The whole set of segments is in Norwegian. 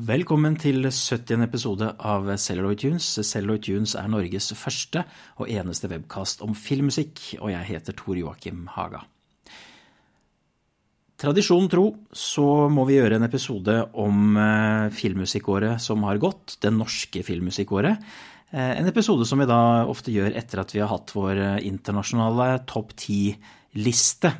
Velkommen til 70. episode av Celluloid Tunes. Celluloid Tunes er Norges første og eneste webkast om filmmusikk, og jeg heter Tor Joakim Haga. Tradisjonen tro så må vi gjøre en episode om eh, filmmusikkåret som har gått, det norske filmmusikkåret. Eh, en episode som vi da ofte gjør etter at vi har hatt vår eh, internasjonale topp ti-liste.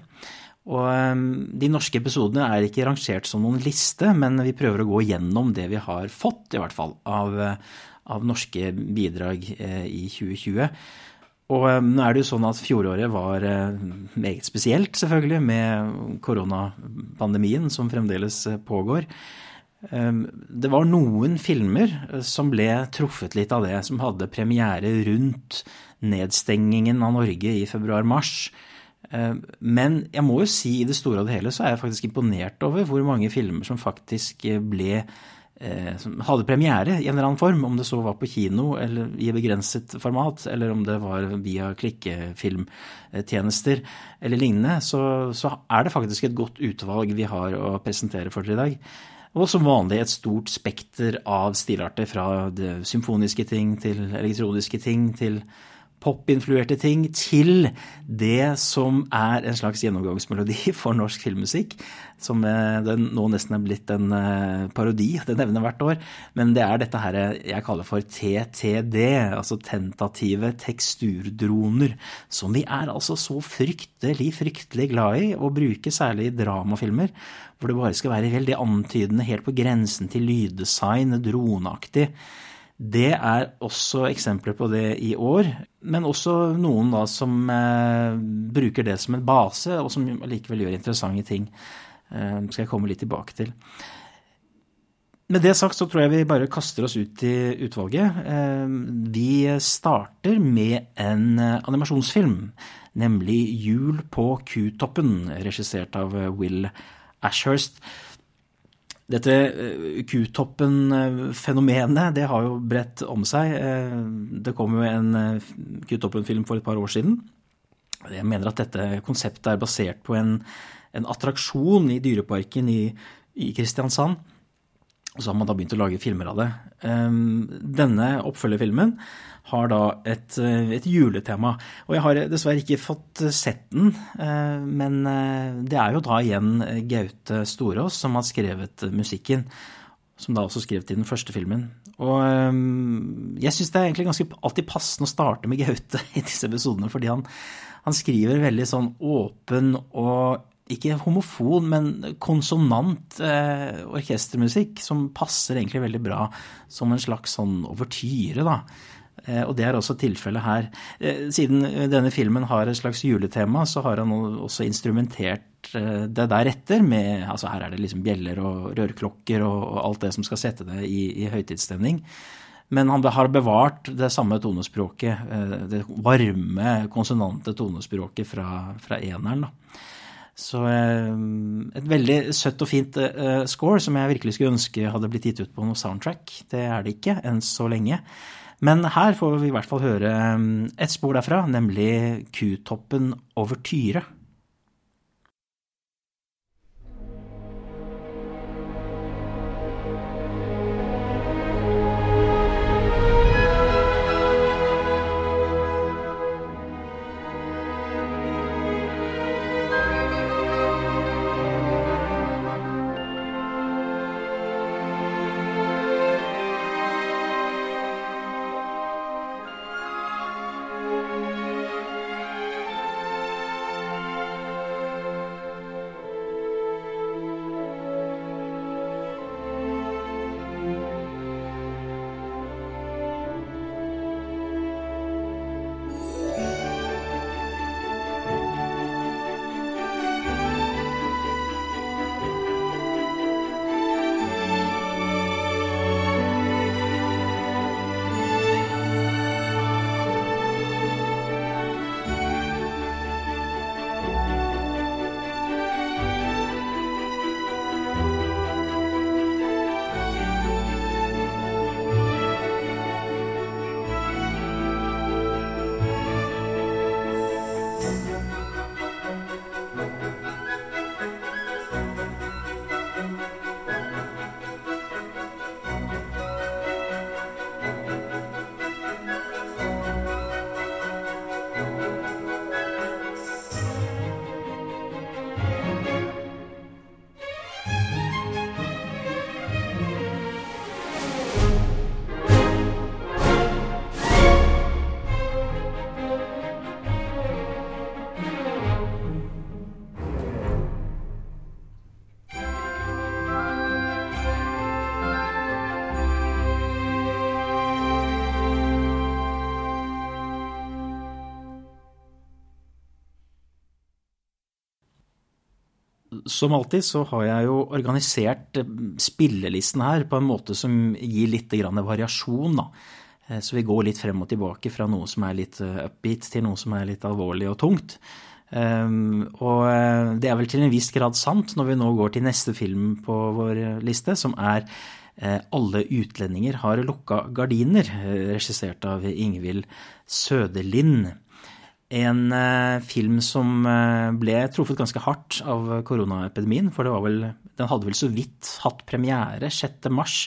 Og ehm, de norske episodene er ikke rangert som noen liste, men vi prøver å gå gjennom det vi har fått, i hvert fall, av, eh, av norske bidrag eh, i 2020. Og ehm, nå er det jo sånn at fjoråret var eh, meget spesielt, selvfølgelig, med koronapandemien som fremdeles pågår. Ehm, det var noen filmer som ble truffet litt av det, som hadde premiere rundt nedstengingen av Norge i februar-mars. Eh, men jeg må jo si i det store og det hele så er jeg faktisk imponert over hvor mange filmer som faktisk eh, ble eh, som hadde premiere i en eller annen form, om det så var på kino eller i begrenset format, eller om det var via klikkefilmtjenester eller lignende, så, så er det faktisk et godt utvalg vi har å presentere for dere i dag. Og som vanlig et stort spekter av stilarter, fra det symfoniske ting til elektroniske ting til popinfluerte ting til det som er en slags gjennomgangsmelodi for norsk filmmusikk. Som eh, den nå nesten er blitt en eh, parodi, det nevner hvert år. Men det er dette her jeg kaller for TTD, altså tentative teksturdroner. Som vi er altså så fryktelig, fryktelig glad i å bruke, særlig i dramafilmer. Hvor det bare skal være veldig antydende, helt på grensen til lyddesign, droneaktig. Det er også eksempler på det i år, men også noen da som eh, bruker det som en base, og som likevel gjør interessante ting. Eh, skal jeg komme litt tilbake til. Med det sagt så tror jeg vi bare kaster oss ut i utvalget. Eh, vi starter med en eh, animasjonsfilm, nemlig Jul på Kutoppen, regissert av Will Ashurst. Dette eh, Q-toppen-fenomenet det har jo bredt om seg. Eh, det kom jo en eh, Q-toppen-film for et par år siden. Jeg mener at dette konseptet er basert på en, en attraksjon i Dyreparken i, i Kristiansand. Og så har man da begynt å lage filmer av det. Denne oppfølgerfilmen har da et, eh, et, juletema. Og jeg har dessverre ikke fått sett den, eh, men eh, det er jo da igjen Gaute Storås som har skrevet musikken. Som da også skrev til den første filmen. Og jeg syns det er egentlig ganske alltid passende å starte med Gaute i disse episodene, fordi han, han skriver veldig sånn åpen og ikke homofon, men konsonant eh, orkestermusikk som passer egentlig veldig bra som en slags sånn overtyre, da. Eh, og det er også tilfellet her. Eh, siden denne filmen har et slags juletema, så har han også instrumentert eh, det deretter med Altså her er det liksom bjeller og rørklokker og alt det som skal sette det i, i høytidsstemning. Men han har bevart det samme tonespråket, det varme, konsonante tonespråket fra, fra eneren. da. Så et veldig søtt og fint score som jeg virkelig skulle ønske hadde blitt gitt ut på noe soundtrack. Det er det ikke enn så lenge. Men her får vi i hvert fall høre um, et spor derfra, nemlig Kutoppen over Tyre. Som alltid så har jeg jo organisert spillelisten her på en måte som gir litt variasjon, da. Så vi går litt frem og tilbake fra noe som er litt upbeat til noe som er litt alvorlig og tungt. Og det er vel til en viss grad sant når vi nå går til neste film på vår liste, som er Alle utlendinger har lukka gardiner, regissert av Ingvild Søderlind. En eh, film som eh, ble truffet ganske hardt av koronaepidemien. For vel, den hadde vel så vidt hatt premiere 6. mars,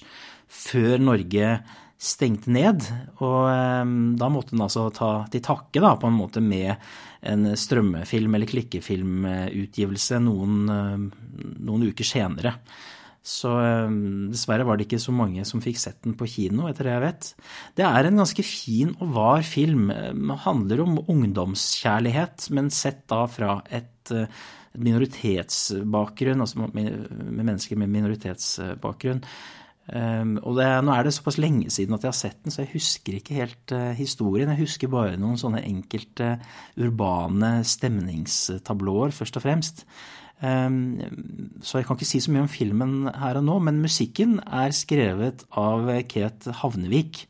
før Norge stengte ned. Og eh, da måtte den altså ta til takke da, på en måte med en strømmefilm- eller klikkefilmutgivelse noen, noen uker senere. Så ehm, dessverre var det ikke så mange som fikk sett den på kino, etter det jeg vet. Det er en ganske fin og var film. Den handler om ungdomskjærlighet, men sett da fra et eh, minoritetsbakgrunn, altså med mennesker med minoritetsbakgrunn. Um, og det, nå er det såpass lenge siden at jeg har sett den, så jeg husker ikke helt uh, historien. Jeg husker bare noen sånne enkelte urbane stemningstablåer, først og fremst. Ehm, så jeg kan ikke si så mye om filmen her og nå, men musikken er skrevet av Kate Havnevik.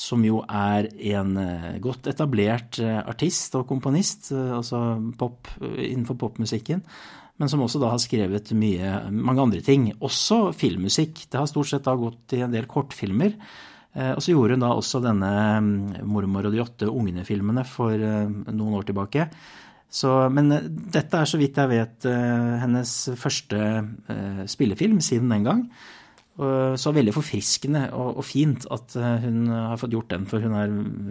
Som jo er en eh, godt etablert eh, artist og komponist, eh, altså pop, innenfor popmusikken. Men som også da har skrevet mye, mange andre ting. Også filmmusikk. Det har stort sett da gått i en del kortfilmer. Og så gjorde hun da også denne mm, 'Mormor og de åtte ungene'-filmene for noen år tilbake. Så, men eh, dette er så vidt jeg vet eh, hennes første eh, spillefilm siden den gang. Så veldig forfriskende og, fint at hun har fått gjort den, for hun er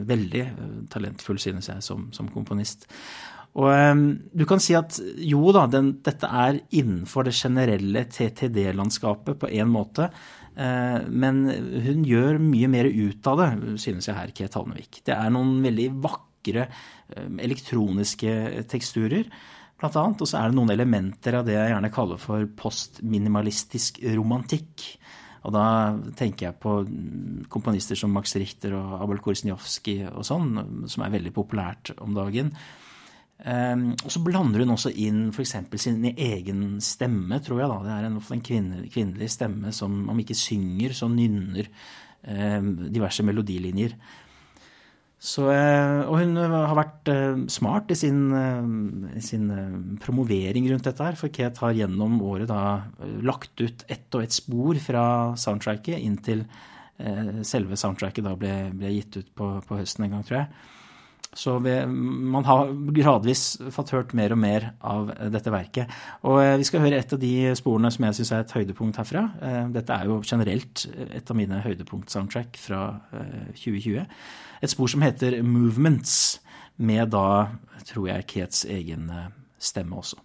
veldig talentfull, synes jeg, som, som komponist. Og du kan si at jo da, den, dette er innenfor det generelle TTD-landskapet på én måte. Men hun gjør mye mer ut av det, synes jeg her, Ket Halnevik. Det er noen veldig vakre elektroniske teksturer. Blant annet, og så er det noen elementer av det jeg gjerne kaller for postminimalistisk romantikk. Og da tenker jeg på komponister som Max Richter og Abel Korsnjovskij og sånn, som er veldig populært om dagen. Um, og så blander hun også inn f.eks. sin egen stemme, tror jeg. da. Det er en, en kvinne, kvinnelig stemme som om ikke synger, så nynner um, diverse melodilinjer. Så, eh, og hun eh, har vært eh, smart i sin, sin, promovering rundt dette her. For Kate har gjennom året da lagt ut ett og ett spor fra soundtracket inntil selve soundtracket da ble, ble gitt ut på, på, høsten en gang, tror jeg. Så vi, man har gradvis fått hørt mer og mer av dette verket. Og vi skal høre et av de sporene som jeg syns er et høydepunkt herfra. Dette er jo generelt et av mine høydepunkt-soundtrack fra 2020 et spor som heter Movements, med da, tror jeg, Kates egen eh, stemme også.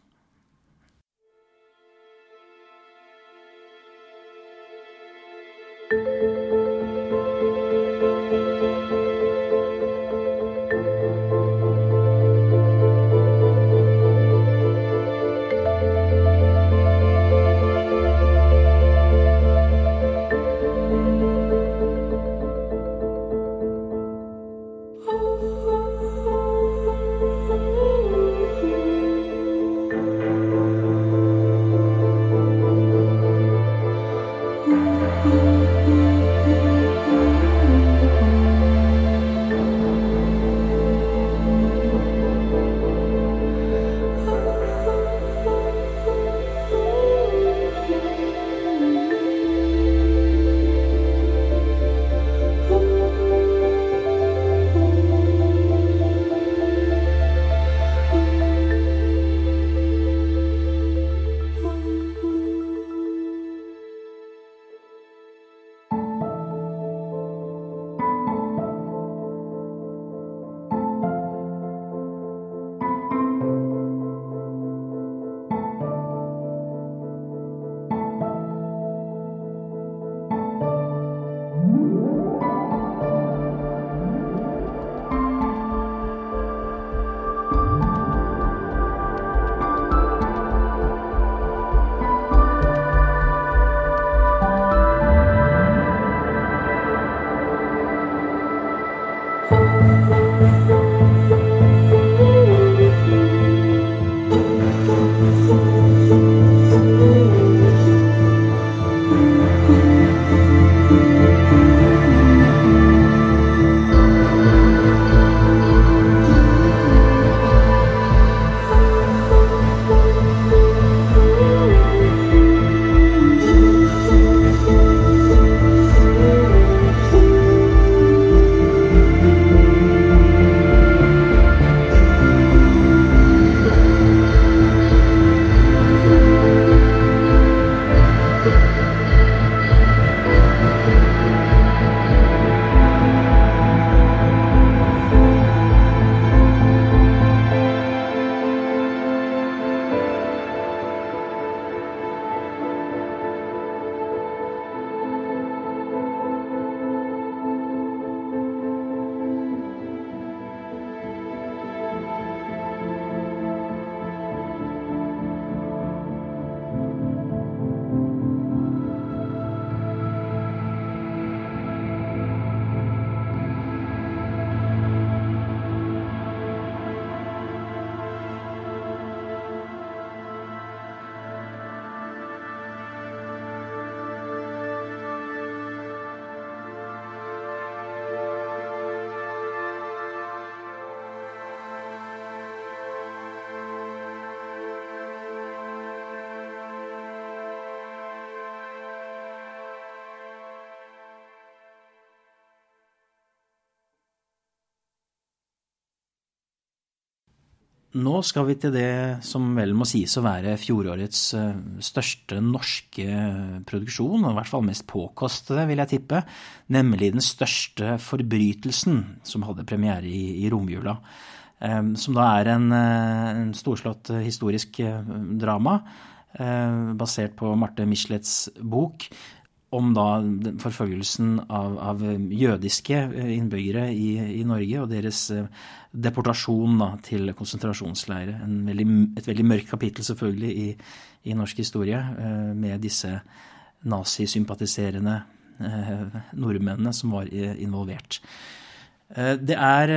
Nå skal vi til det som vel må sies å være fjorårets eh, største norske produksjon, og i hvert fall mest påkostede, vil jeg tippe, nemlig den største forbrytelsen, som hadde premiere i, i romjula. Eh, som da er en, eh, en storslått historisk drama basert på Marte Michelets bok om da forfølgelsen av, av jødiske innbyggere i, i, Norge og deres deportasjon da, til konsentrasjonsleire. Et veldig mørkt kapittel selvfølgelig i, i norsk historie, eh, med disse nazisympatiserende eh, nordmennene som var involvert. Eh, det er,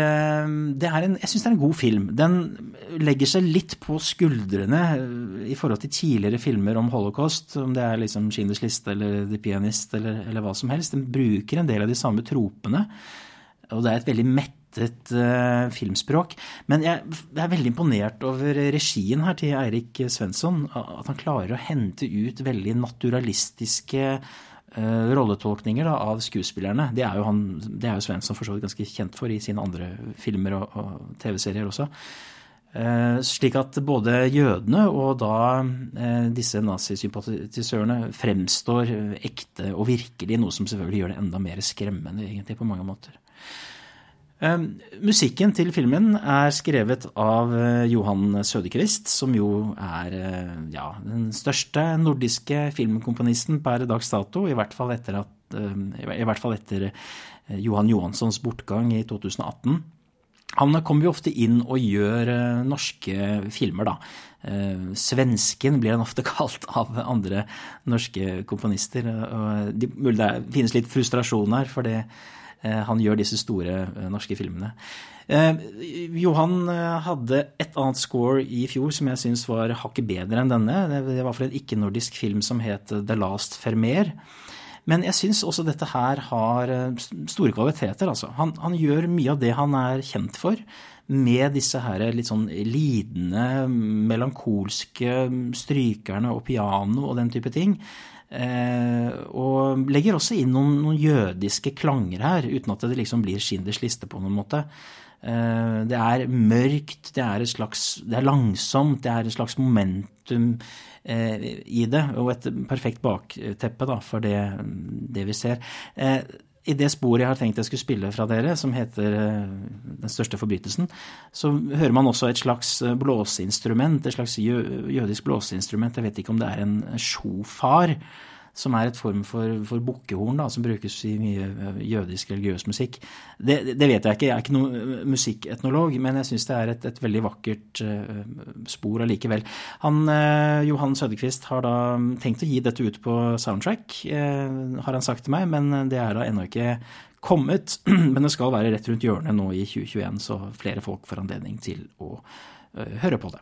det er en, jeg syns det er en god film. Den legger seg litt på skuldrene i forhold til tidligere filmer om holocaust, om det er liksom Schindlers liste eller The Pianist eller, eller hva som helst. Den bruker en del av de samme tropene. Og det er et veldig mettet uh, filmspråk. Men jeg, jeg, er veldig imponert over regien her til Eirik Svensson. At han klarer å hente ut veldig naturalistiske uh, rolletolkninger da, av skuespillerne. Det er jo, han, det er jo Svensson for så vidt ganske kjent for i sine andre filmer og, og TV-serier også. Uh, slik at både jødene og da uh, disse nazisympatisørene fremstår ekte og virkelig, noe som selvfølgelig gjør det enda mer skremmende egentlig på mange måter. Ehm, musikken til filmen er skrevet av eh, Johan Sødekrist, som jo er eh, ja, den største nordiske filmkomponisten per dags dato, i hvert fall etter, at, ehm, hvert fall etter eh, Johan Johanssons bortgang i 2018. Han kommer jo ofte inn og gjør norske filmer, da. Svensken blir han ofte kalt av andre norske komponister. Det, finnes litt frustrasjon her, for det han gjør disse store eh, norske filmene. Eh, Johan hadde et annet score i fjor som jeg syns var hakket bedre enn denne. Det var for en ikke-nordisk film som het The Last Fermer. Men jeg syns også dette her har store kvaliteter. Altså. Han, han, gjør mye av det han er kjent for, med disse her litt sånn lidende, melankolske strykerne og piano og den type ting. Eh, og legger også inn noen, noen, jødiske klanger her, uten at det liksom blir Schinders liste på noen måte. Eh, det er mørkt, det er, slags, det er langsomt, det er et slags momentum eh, i det, og et perfekt bakteppe da, for det, det vi ser i det sporet jeg har tenkt jeg skulle spille fra dere, som heter eh, Den største forbrytelsen, så hører man også et slags eh, blåseinstrument, et slags jødisk blåseinstrument. Jeg vet ikke om det er en sjofar som er et form for, for bukkehorn som brukes i mye eh, jødisk religiøs musikk. Det, det, vet jeg ikke, jeg er ikke noen eh, musikketnolog, men jeg syns det er et, et, veldig vakkert uh, spor allikevel. Han, Johan Sødekvist har da tenkt å gi dette ut på soundtrack, har han sagt til meg, men det er da ennå ikke kommet. Men det skal være rett rundt hjørnet nå i 2021, så flere folk får anledning til å høre på det.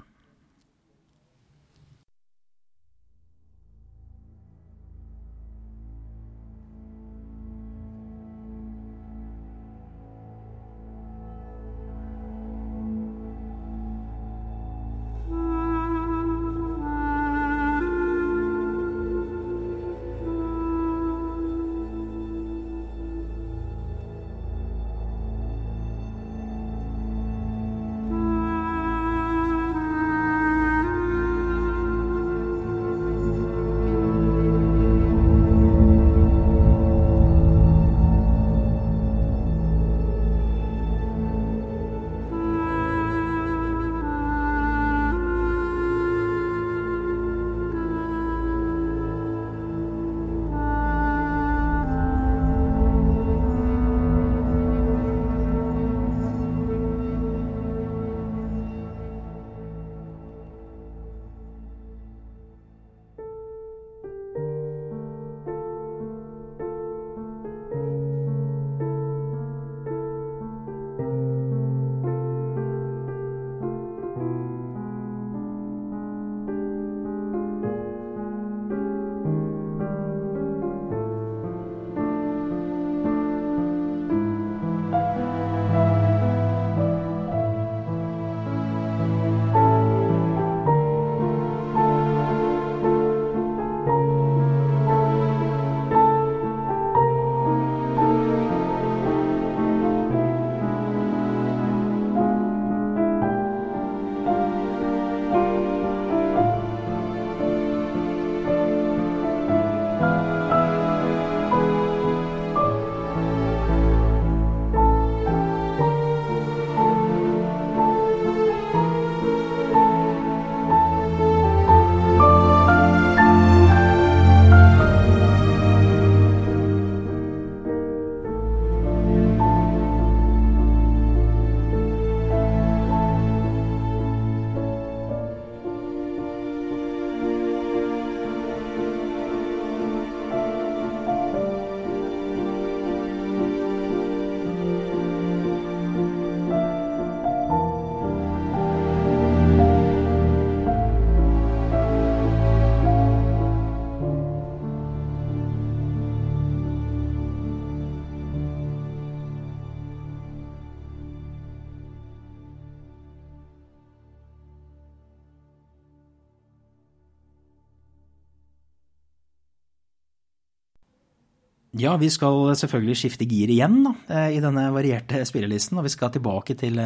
Ja, vi skal selvfølgelig skifte gir igjen da, i denne varierte spillelisten. Og vi skal tilbake til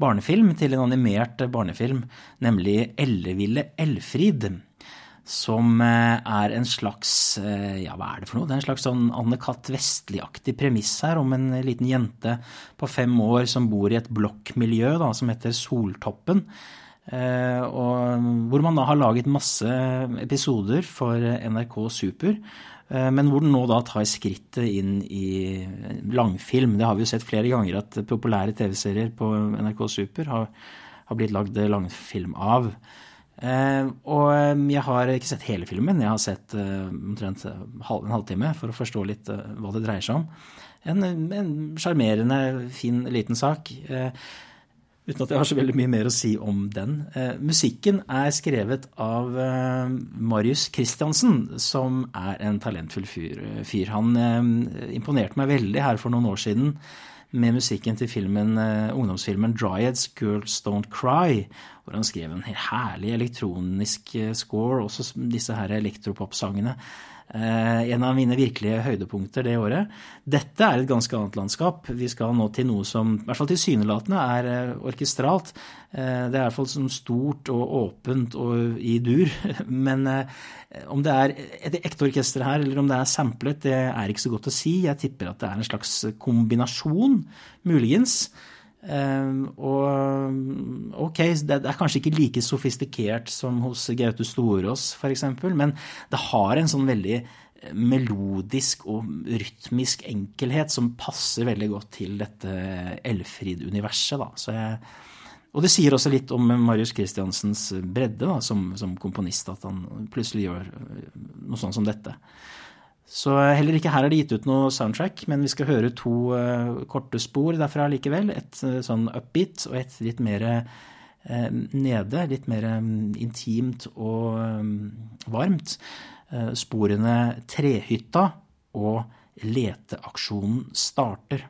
barnefilm, til en animert barnefilm, nemlig Elleville Elfrid som eh, er en slags eh, Ja, hva er det for noe? Det er en slags sånn Anne-Cath. Vestli-aktig premiss her om en liten jente på fem år som bor i et blokkmiljø da, som heter Soltoppen. Eh, og hvor man da har laget masse episoder for NRK Super. Men hvor den nå da tar skrittet inn i langfilm. Det har vi jo sett flere ganger at populære TV-serier på NRK Super har, har blitt lagd langfilm av. Uh, og eh, jeg har ikke sett hele filmen, jeg har sett omtrent en halvtime for å forstå litt hva det dreier seg om. En sjarmerende, fin liten sak. Uten at jeg har så veldig mye mer å si om den. musikken er skrevet av Marius Christiansen, som er en talentfull fyr. fyr. Han imponerte meg veldig her for noen år siden med musikken til filmen, ungdomsfilmen 'Dryads Girls Don't Cry', hvor han skrev en herlig elektronisk eh, score, også disse her elektropop-sangene. Eh, en av mine virkelige høydepunkter det året. Dette er et ganske annet landskap. Vi skal nå til noe som i hvert fall tilsynelatende er eh, orkestralt. Det er i hvert fall som stort og åpent og i dur. Men om det er et ekte orkester her, eller om det er samplet, det er ikke så godt å si. Jeg tipper at det er en slags kombinasjon, muligens. Ehm, og ok, det er kanskje ikke like sofistikert som hos Gaute Storås f.eks., men det har en sånn veldig eh, melodisk og rytmisk enkelhet som passer veldig godt til dette Elfrid-universet. Og det sier også litt om Marius Christiansens bredde da, som, som komponist, at han plutselig gjør eh, noe sånt som dette. Så heller ikke her er det gitt ut noe soundtrack, men vi skal høre to uh, korte spor derfra likevel. Et uh, sånn upbeat og et litt mer uh, nede, litt mer um, intimt og um, varmt. sporene Trehytta og Leteaksjonen starter.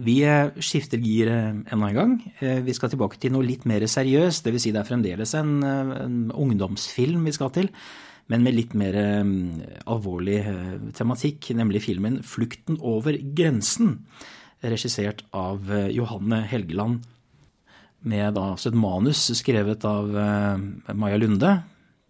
Vi skifter gir enda en gang. Vi skal tilbake til noe litt mer seriøst. Dvs. Si det er fremdeles en, en ungdomsfilm vi skal til, men med litt mer alvorlig tematikk, nemlig filmen 'Flukten over grensen', regissert av Johanne Helgeland med da, et manus skrevet av Maja Lunde.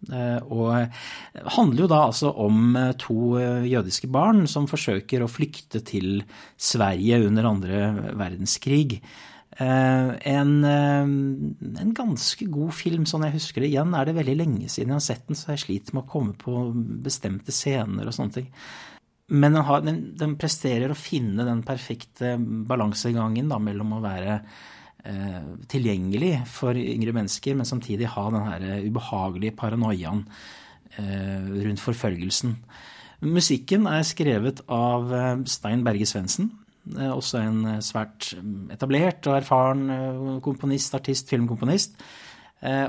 Uh, og handler jo da altså om uh, to jødiske barn som forsøker å flykte til Sverige under andre verdenskrig. En, en, ganske god film, sånn jeg husker det. Igjen er det veldig lenge siden jeg har sett den, så jeg sliter med å komme på bestemte scener og sånne ting. Men den, har, den, den presterer å finne den perfekte balansegangen mellom å være Eh, tilgjengelig for yngre mennesker, men samtidig ha den her ubehagelige paranoiaen eh, rundt forfølgelsen. Musikken er skrevet av eh, Stein Berge Svendsen. Også en svært etablert og erfaren komponist, artist, filmkomponist.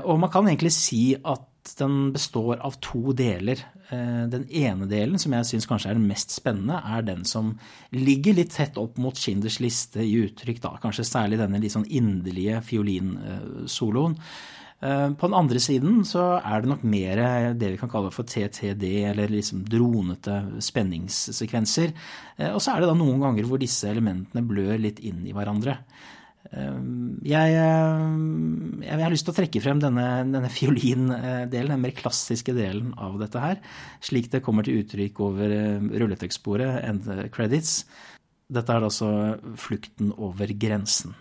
Og man kan egentlig si at den består av to deler. Eh, den ene delen, som jeg syns kanskje er den mest spennende, er den som ligger litt tett opp mot Schinders liste i uttrykk, da. Kanskje særlig denne litt sånn inderlige fiolinsoloen. Eh, på den andre siden så er det nok mer det vi kan kalle for TTD, eller liksom dronete spenningssekvenser. Eh, og så er det da noen ganger hvor disse elementene blør litt inn i hverandre. Ehm, jeg, ehm, jeg, har lyst til å trekke frem denne, denne fiolindelen, den mer klassiske delen av dette her, slik det kommer til uttrykk over rulletekstbordet, end credits. Dette er altså flukten over grensen.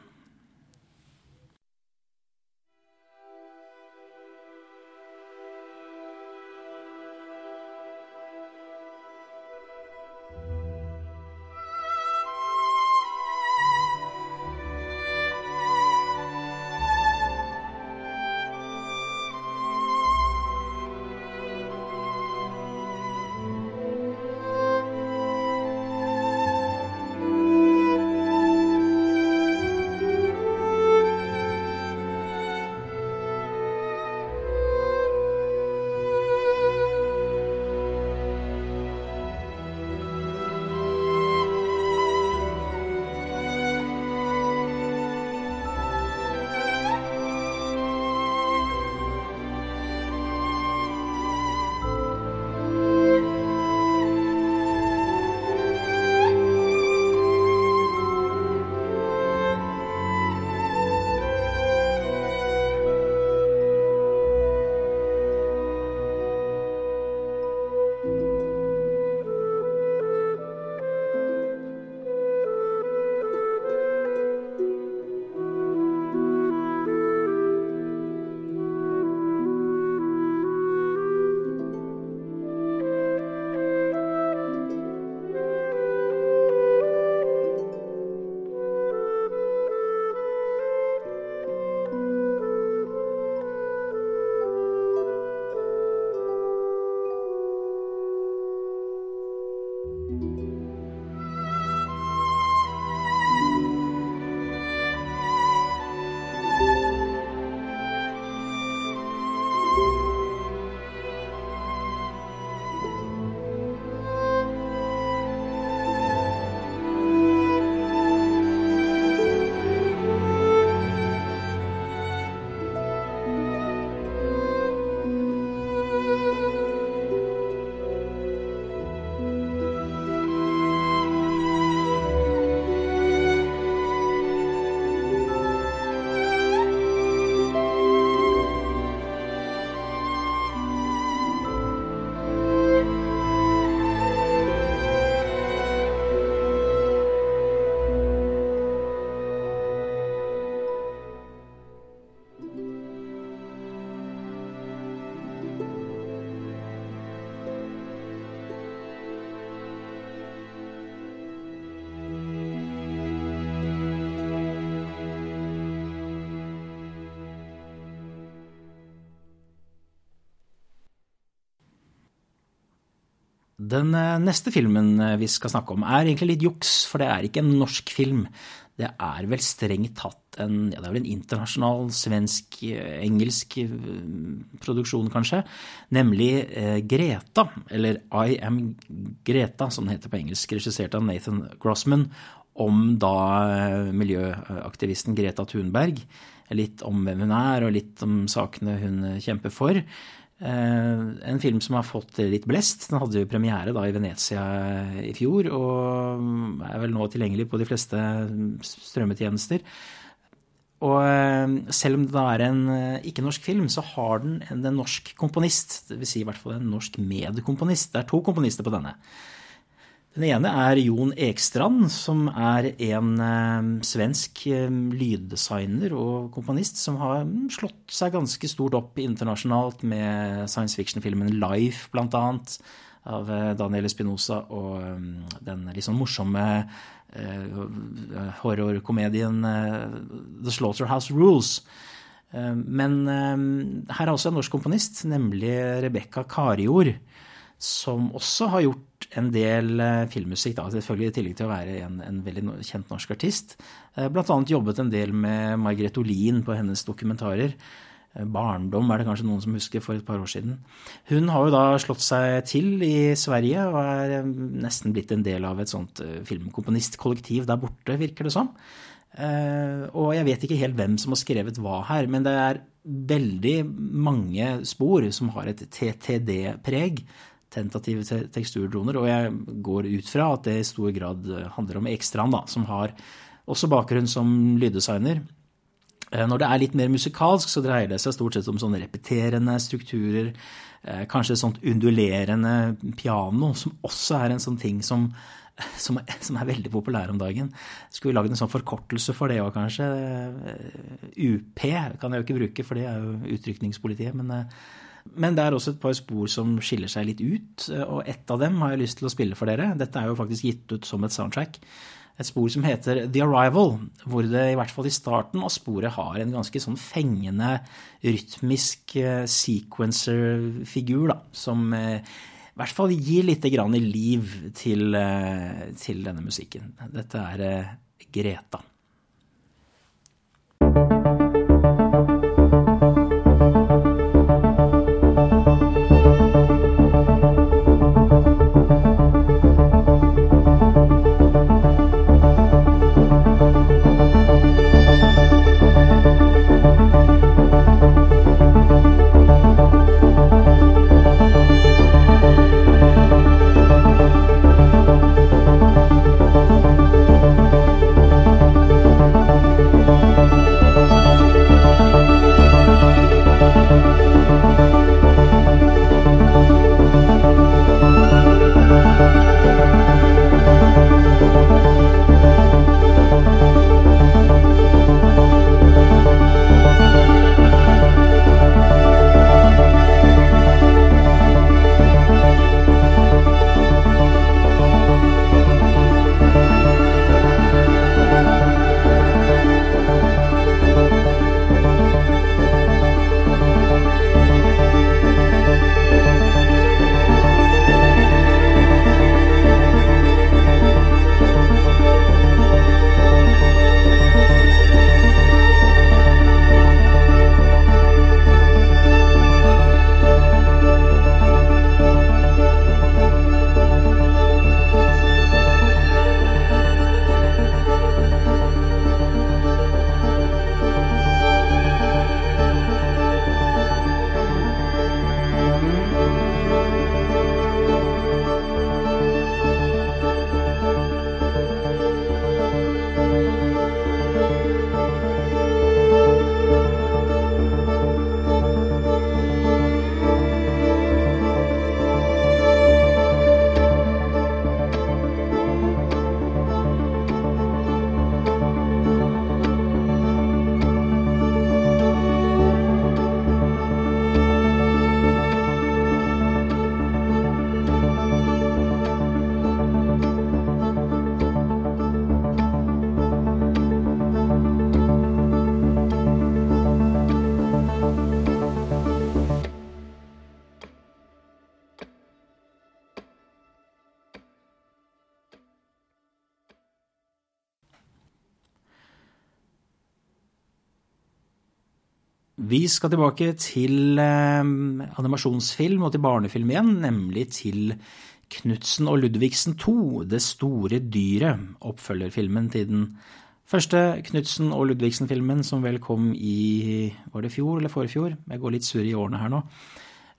Den eh, neste filmen eh, vi skal snakke om, er egentlig litt juks, for det er ikke en norsk film. Det er vel strengt tatt en, ja, en internasjonal, svensk, eh, engelsk produksjon, kanskje. Nemlig Greta, eller I Am Greta, som den heter på engelsk, regissert av Nathan Grossman, om da miljøaktivisten Greta Thunberg. Litt om hvem hun er, og litt om sakene hun kjemper for. En film som har fått litt blest. Den hadde jo premiere da i Venezia i fjor, og er vel nå tilgjengelig på de fleste strømmetjenester. Og selv om det da er en ikke-norsk film, så har den en, en norsk komponist. Dvs. Si i hvert fall en norsk medkomponist. Det er to komponister på denne. Den ene er Jon Ekstrand, som er en eh, svensk eh, lyddesigner og komponist som har slått seg ganske stort opp internasjonalt med science fiction-filmen Life, blant annet, av eh, Daniel Espinosa, og den litt sånn morsomme horrorkomedien The Slaughterhouse Rules. Men her er også en norsk komponist, nemlig Rebekka Karjord, som også har gjort en del eh, filmmusikk, da, selvfølgelig i tillegg til å være en, en veldig kjent norsk artist. Bl.a. blant annet jobbet en del med Margrethe Olin på hennes dokumentarer. Eh, Barndom er det kanskje noen som husker for et par år siden. Hun har jo da slått seg til i Sverige og er nesten blitt en del av et sånt filmkomponistkollektiv der borte, virker det som. Og jeg vet ikke helt hvem som har skrevet hva her, men det er veldig mange spor som har et TTD-preg tentative teksturdroner. Og jeg går ut fra at det i stor grad handler om Ekstrand, da, som har også bakgrunn som lyddesigner. Eh, når det er litt mer musikalsk, så dreier det seg stort sett om sånne repeterende strukturer. Eh, kanskje et sånt undulerende piano, som også er en sånn ting som, som, som er veldig populær om dagen. Skulle vi lagd en sånn forkortelse for det òg, kanskje? Eh, UP kan jeg jo ikke bruke, for det er jo utrykningspolitiet. men men det er også et par spor som skiller seg litt ut, og ett av dem har jeg lyst til å spille for dere. Dette er jo faktisk gitt ut som et soundtrack. Et spor som heter The Arrival, hvor det i hvert fall i starten av sporet har en ganske sånn fengende rytmisk eh, sequencer-figur, da, som eh, i hvert fall gir litt grann liv til, eh, til denne musikken. Dette er Greta. Vi skal tilbake til eh, animasjonsfilm og til barnefilm igjen, nemlig til Knutsen og Ludvigsen 2, Det store dyret, oppfølgerfilmen til den første Knutsen og Ludvigsen-filmen, som vel kom i Var det fjor eller forfjor? Jeg går litt sur i årene her nå.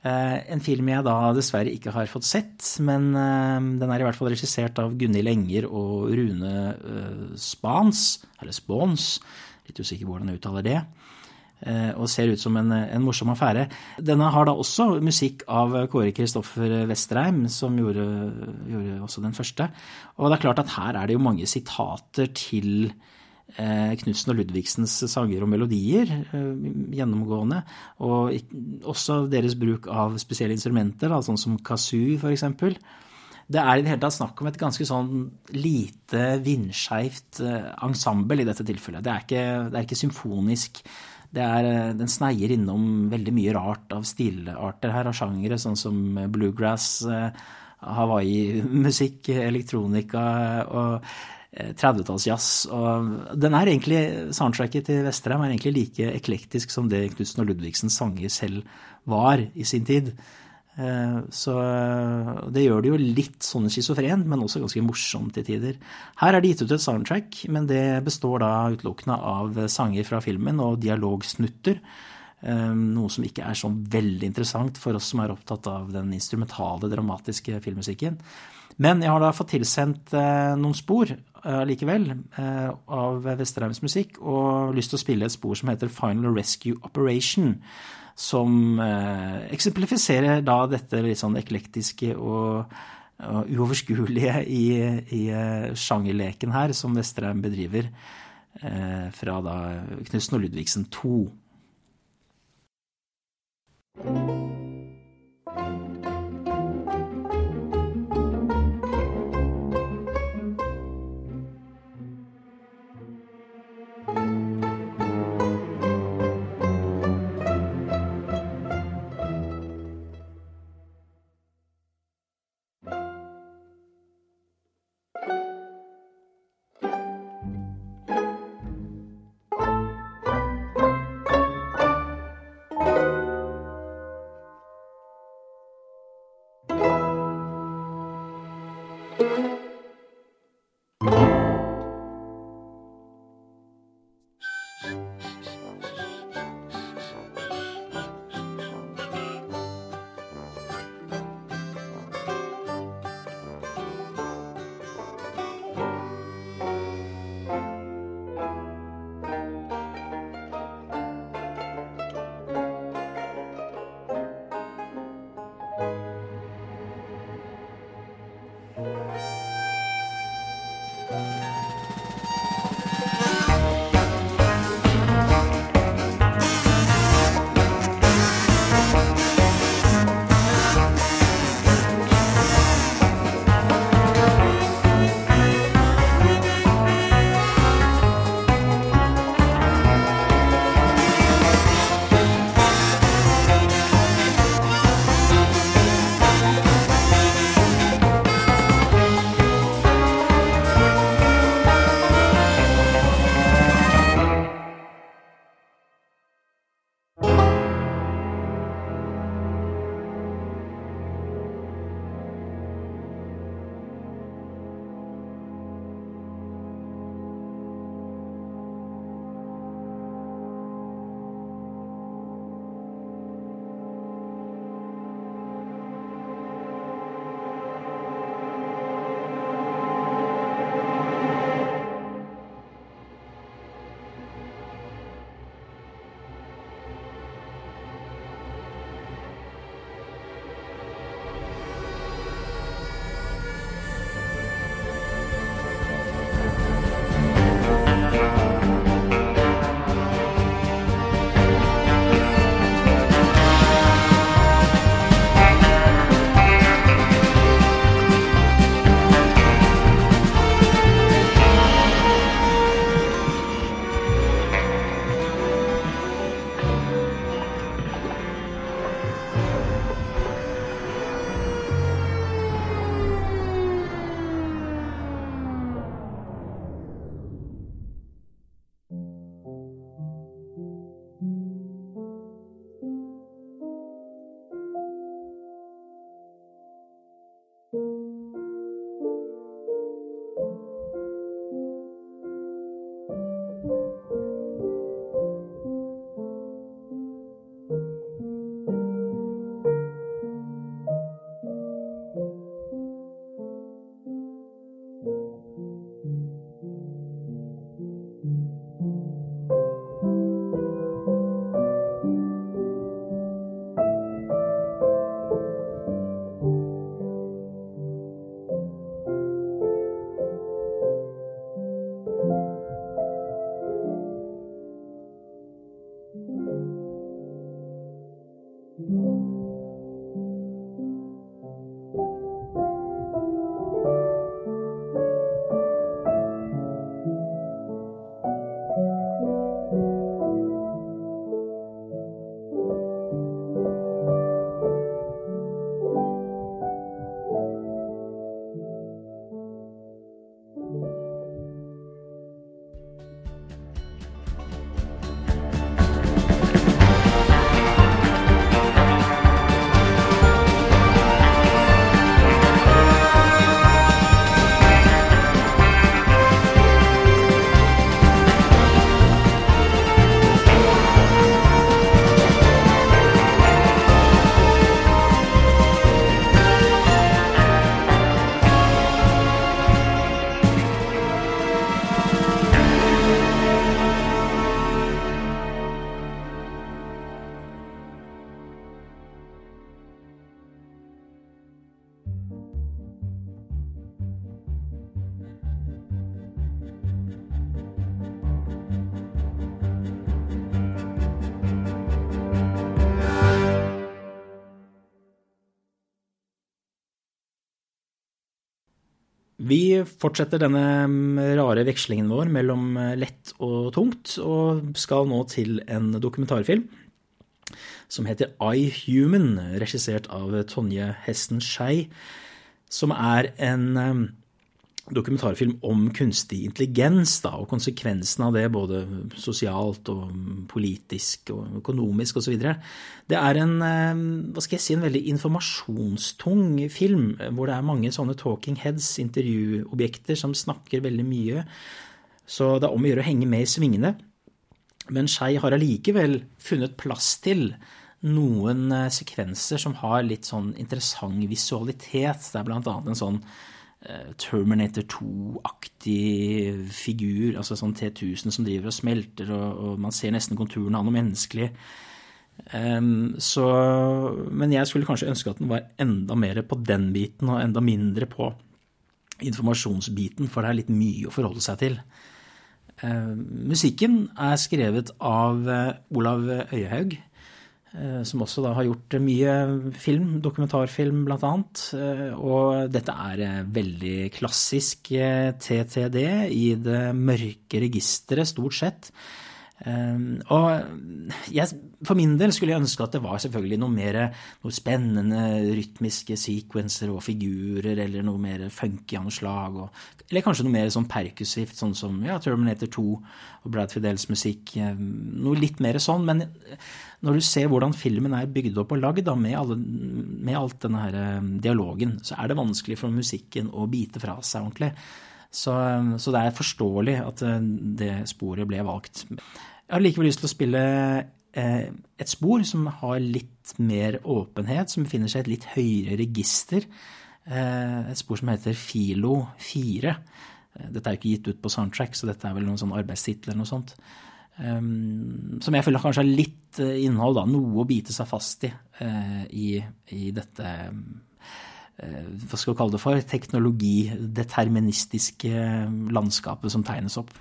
Eh, en film jeg da dessverre ikke har fått sett, men eh, den er i hvert fall regissert av Gunhild Enger og Rune Spans, eller Spons, litt usikker på hvordan jeg uttaler det. Eh, og ser ut som en, en, morsom affære. Denne har da også musikk av Kåre Kristoffer Westreim, som gjorde, gjorde, også den første. Og det er klart at her er det jo mange sitater til eh, Knutsen og Ludvigsens sanger og melodier eh, gjennomgående. Og også deres bruk av spesielle instrumenter, da, sånn som kazoo f.eks. Det er i det hele tatt snakk om et ganske sånn lite vindskeivt eh, ensemble i dette tilfellet. Det er ikke, det er ikke symfonisk er, eh, den sneier innom veldig mye rart av stilarter her, av sjangere, sånn som bluegrass, hawaiimusikk, elektronika og 30-tallsjazz. Eh, og den er egentlig, Soundtracket til Vesterheim er egentlig like eklektisk som det Knutsen og Ludvigsens sanger selv var i sin tid. Eh, så det gjør det jo litt sånn schizofrent, men også ganske morsomt til tider. Her er det gitt ut et soundtrack, men det består da utelukkende av sanger fra filmen og dialogsnutter. Eh, noe som ikke er sånn veldig interessant for oss som er opptatt av den instrumentale, dramatiske filmmusikken. Men jeg har da fått tilsendt eh, noen spor likevel av Vesterheims musikk, og lyst til å spille et spor som heter Final Rescue Operation som eh, eksemplifiserer da dette litt sånn eklektiske og, og uoverskuelige i, i uh, sjangerleken her som Vesterheim bedriver eh, fra da Knutsen og Ludvigsen 2. fortsetter denne mm, rare vekslingen vår mellom eh, lett og tungt, og skal nå til en dokumentarfilm som heter I Human, regissert av Tonje Hesten Skei, som er en mm, dokumentarfilm om kunstig intelligens da, og konsekvensen av det både sosialt og politisk og økonomisk osv. Det er en, eh, hva skal jeg si, en veldig informasjonstung film, hvor det er mange sånne talking heads, intervjuobjekter, som snakker veldig mye. Så det er om å gjøre å henge med i svingene. Men Skei har allikevel funnet plass til noen eh, sekvenser som har litt sånn interessant visualitet. Det er blant annet en sånn Terminator 2-aktig figur, altså sånn T1000 som driver og smelter, og, og man ser nesten konturene av noe menneskelig. Um, så, men jeg skulle kanskje ønske at den var enda mer på den biten, og enda mindre på informasjonsbiten, for det er litt mye å forholde seg til. Uh, musikken er skrevet av uh, Olav Øyehaug. Eh, som også da har gjort mye film, dokumentarfilm annet. Eh, og dette er eh, veldig klassisk TTD i det mørke registeret, stort sett. Og jeg, for min del skulle jeg ønske at det var selvfølgelig noe mer noe spennende rytmiske sequencer og figurer, eller noe mer funky anslag. slag. Og, eller kanskje noe mer sånn percussivt sånn som ja, Terminator 2 og Brad Fidels musikk. Noe litt mer sånn. Men når du ser hvordan filmen er bygd opp og lagd med, alle, med alt denne her dialogen, så er det vanskelig for musikken å bite fra seg ordentlig. Så, så, det er forståelig at det sporet ble valgt. Jeg har likevel lyst til å spille eh, et spor som har litt mer åpenhet, som befinner seg i et litt høyere register. Eh, et spor som heter Filo 4. Eh, dette er jo ikke gitt ut på soundtrack, så dette er vel noen sånn arbeidstittel eller noe sånt. Som jeg føler kanskje har litt innhold, da, noe å bite seg fast i i, i dette hva skal vi kalle det for, teknologideterministiske landskapet som tegnes opp.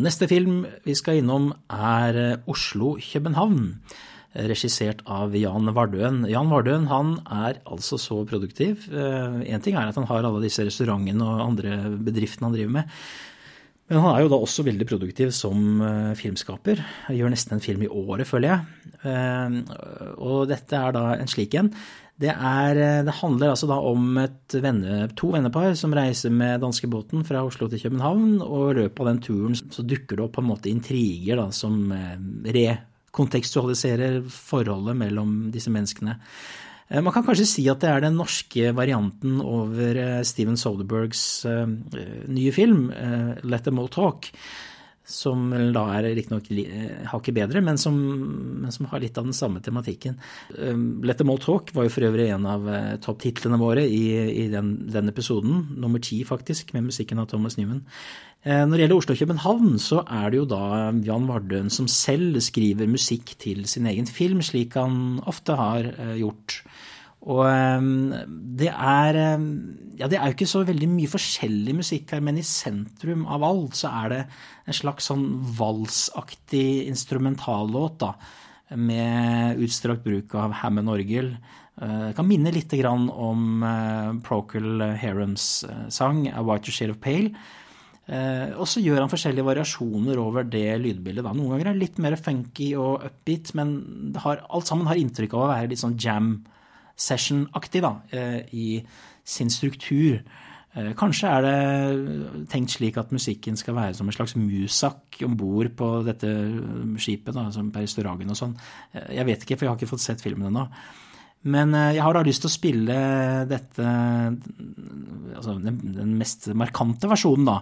Neste film vi skal innom, er eh, Oslo-København. regissert av Jan Vardøen. Jan Vardøen han er altså så produktiv. Én ting er at han har alle disse restaurantene og andre bedriftene han driver med. Men han er jo da også veldig produktiv som filmskaper. Han gjør nesten en film i året, føler jeg. Og dette er da en slik en. Det, er, det, handler altså da om venne, to vennepar som reiser med danskebåten fra Oslo til København. Og i løpet av den turen så dukker det opp på en måte intriger da, som rekontekstualiserer forholdet mellom disse menneskene. Eh, man kan kanskje si at det er den norske varianten over eh, Steven Soderbergs eh, nye film, 'Let them all talk', som da er riktignok hakket bedre, men som, men som, har litt av den samme tematikken. 'Let them all talk' var jo for øvrig en av topptitlene våre i, i den, den, episoden, nummer ti faktisk, med musikken av Thomas Newman. Når det gjelder Oslo og København, så er det jo da Jan Vardøen som selv skriver musikk til sin egen film, slik han ofte har gjort. Og ehm, det er ehm, Ja, det er jo ikke så veldig mye forskjellig musikk her, men i sentrum av alt så er det en slags sånn valsaktig instrumentallåt, da. Med utstrakt bruk av Hammond-orgel. Eh, kan minne litt om eh, Procol Harums eh, sang 'A Whiter Shade of Pale'. Og så gjør han forskjellige variasjoner over det lydbildet. Da. Noen ganger er det litt mer funky og upbeat, men har, alt sammen har inntrykk av å være litt sånn jam session-aktig eh, i sin struktur. Eh, kanskje er det tenkt slik at musikken skal være som en slags musak om bord på dette skipet, da, som på og sånn. Eh, jeg vet ikke, for jeg har ikke fått sett filmen ennå. Men jeg har da lyst til å spille dette altså den, den, mest markante versjonen da,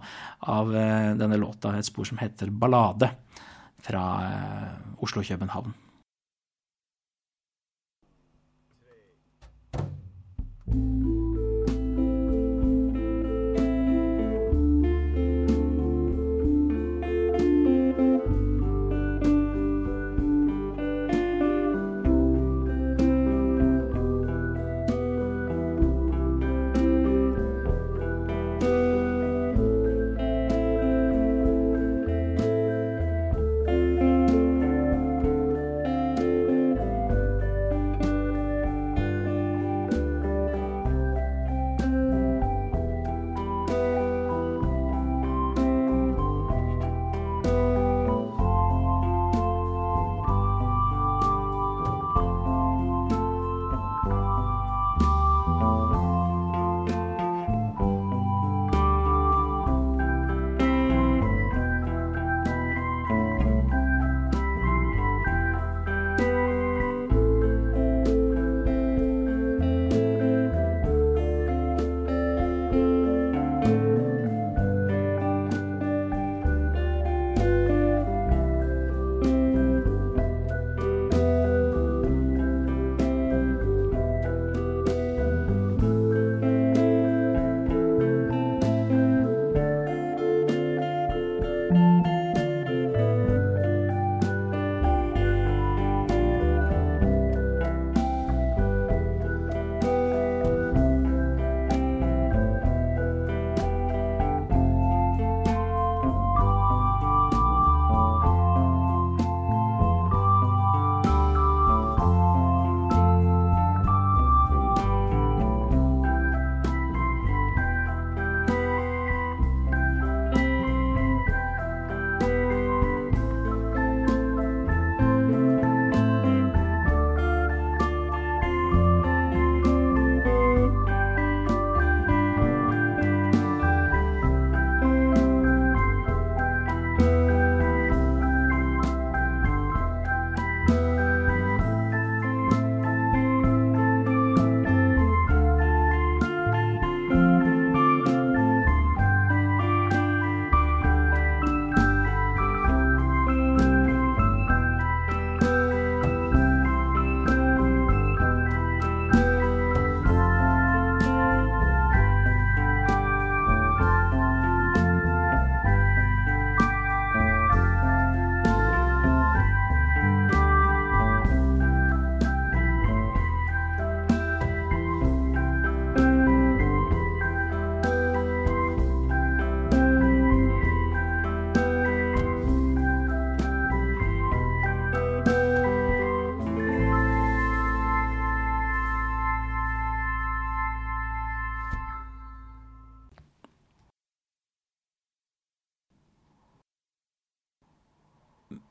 av denne låta, et spor som heter Ballade, fra Oslo-København.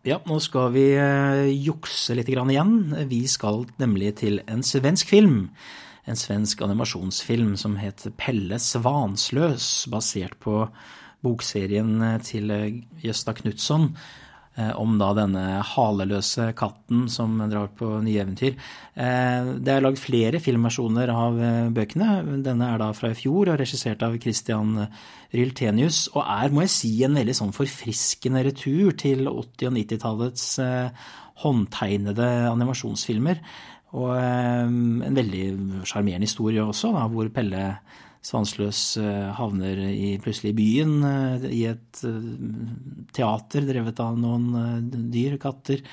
Ja, nå skal vi eh, jukse litt igjen. Vi skal nemlig til en svensk film. En svensk animasjonsfilm som het Pelle Svansløs, basert på bokserien til Gjøsta Knutson Eh, om da denne haleløse katten som drar på nye eventyr. Eh, det er lagd flere filmversjoner av eh, bøkene. Denne er da fra i fjor og regissert av Christian Ryltenius, og er, må jeg si, en veldig sånn forfriskende retur til 80- og 90-tallets håndtegnede animasjonsfilmer. Og en veldig sjarmerende historie også, da, hvor Pelle Svansløs eh, havner i, plutselig i byen, eh, i et eh, teater drevet av noen dyr, katter.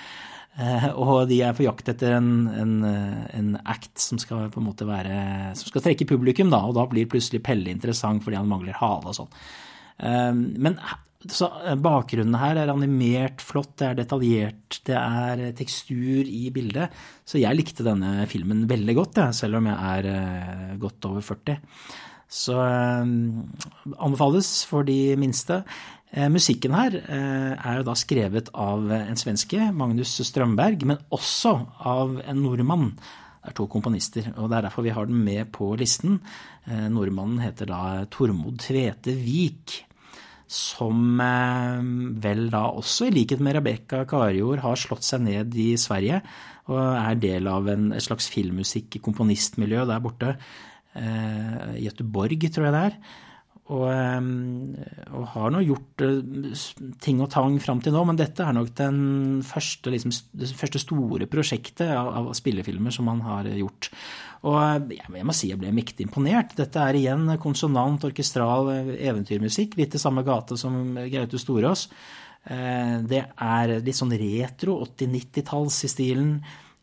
Og de er på jakt etter en, en, en, act som skal på en måte være, som skal trekke publikum, da, og da blir plutselig Pelle interessant fordi han mangler hale og sånn. Men så bakgrunnen her er animert flott, det er detaljert, det er tekstur i bildet. Så jeg likte denne filmen veldig godt, selv om jeg er godt over 40. Så eh, anbefales for de minste. Eh, musikken her eh, er jo da skrevet av en svenske, Magnus Strømberg, men også av en nordmann. Det er to komponister, og det er derfor vi har den med på listen. Nordmannen heter da Tormod Tvete Vik, som vel da også, i likhet med Rebekka Karjord, har slått seg ned i Sverige og er del av en, et slags filmmusikk-komponistmiljø der borte eh, Göteborg, tror jeg det er. Og, eh, og, har nå gjort eh, ting og tang fram til nå, men dette er nok første, liksom, det første store prosjektet av, av, spillefilmer som han har gjort. Og eh, jeg må si jeg ble mektig imponert. Dette er igjen konsonant, orkestral eventyrmusikk, litt i samme gate som Gaute Storås. Det er litt sånn retro, 80-90-talls i stilen.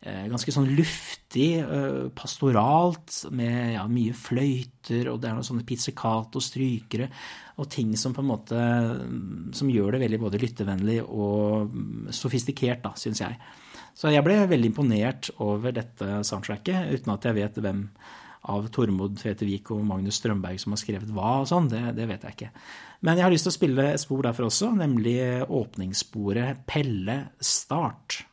Eh, ganske sånn luftig, eh, pastoralt, med ja, mye fløyter, og det er noen sånne pizzicato-strykere, og ting som på en måte mm, som gjør det veldig både lyttevennlig og mm, sofistikert, da, syns jeg. Så jeg ble veldig imponert over dette soundtracket, uten at jeg vet hvem av Tormod Tvete og Magnus Strømberg som har skrevet hva og sånn, det, det, vet jeg ikke. Men jeg har lyst til å spille et spor derfor også, nemlig åpningssporet Pelle Start.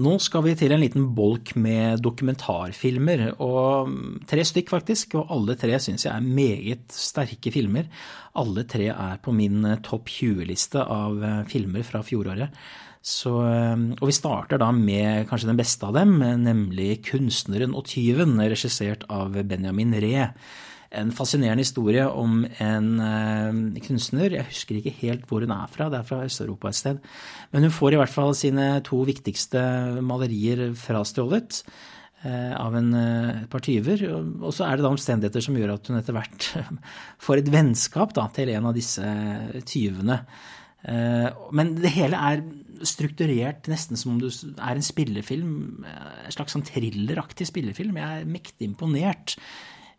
Nå skal vi til en liten bolk med dokumentarfilmer, og tre stykk faktisk, og alle tre syns jeg er meget sterke filmer. Alle tre er på min topp 20-liste av eh, filmer fra fjoråret. Så, eh, og vi starter da med kanskje den beste av dem, nemlig 'Kunstneren og tyven', regissert av Benjamin Ree en fascinerende historie om en uh, kunstner. Jeg husker ikke helt hvor hun er fra, det er fra Øst-Europa et sted. Men hun får i hvert fall sine to viktigste malerier frastjålet uh, av en, uh, et par tyver. Og så er det da omstendigheter som gjør at hun etter hvert får et vennskap da, til en av disse tyvene. Men det hele er strukturert nesten som om det er en spillefilm. En slags sånn thrilleraktig spillefilm. Jeg er mektig imponert.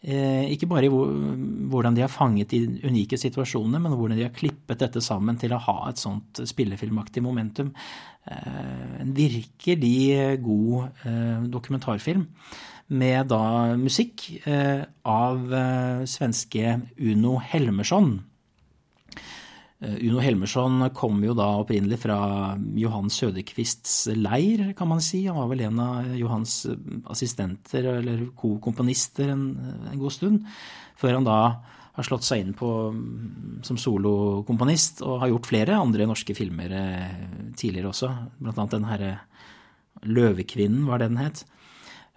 Eh, ikke bare i hvordan de har fanget de unike situasjonene, men hvordan de har klippet dette sammen til å ha et sånt spillefilmaktig momentum. Eh, en virkelig god eh, dokumentarfilm med da musikk av svenske Uno Helmersson. Eh, Uno Helmersson kom jo da opprinnelig fra Johan Sødekvists leir, kan man si. Han var vel en av Johans eh, assistenter eller kokomponister en, en god stund. Før han da har slått seg inn på, mm, som solokomponist og har gjort flere andre norske filmer eh, tidligere også. Blant annet den herre Løvekvinnen, var det den het.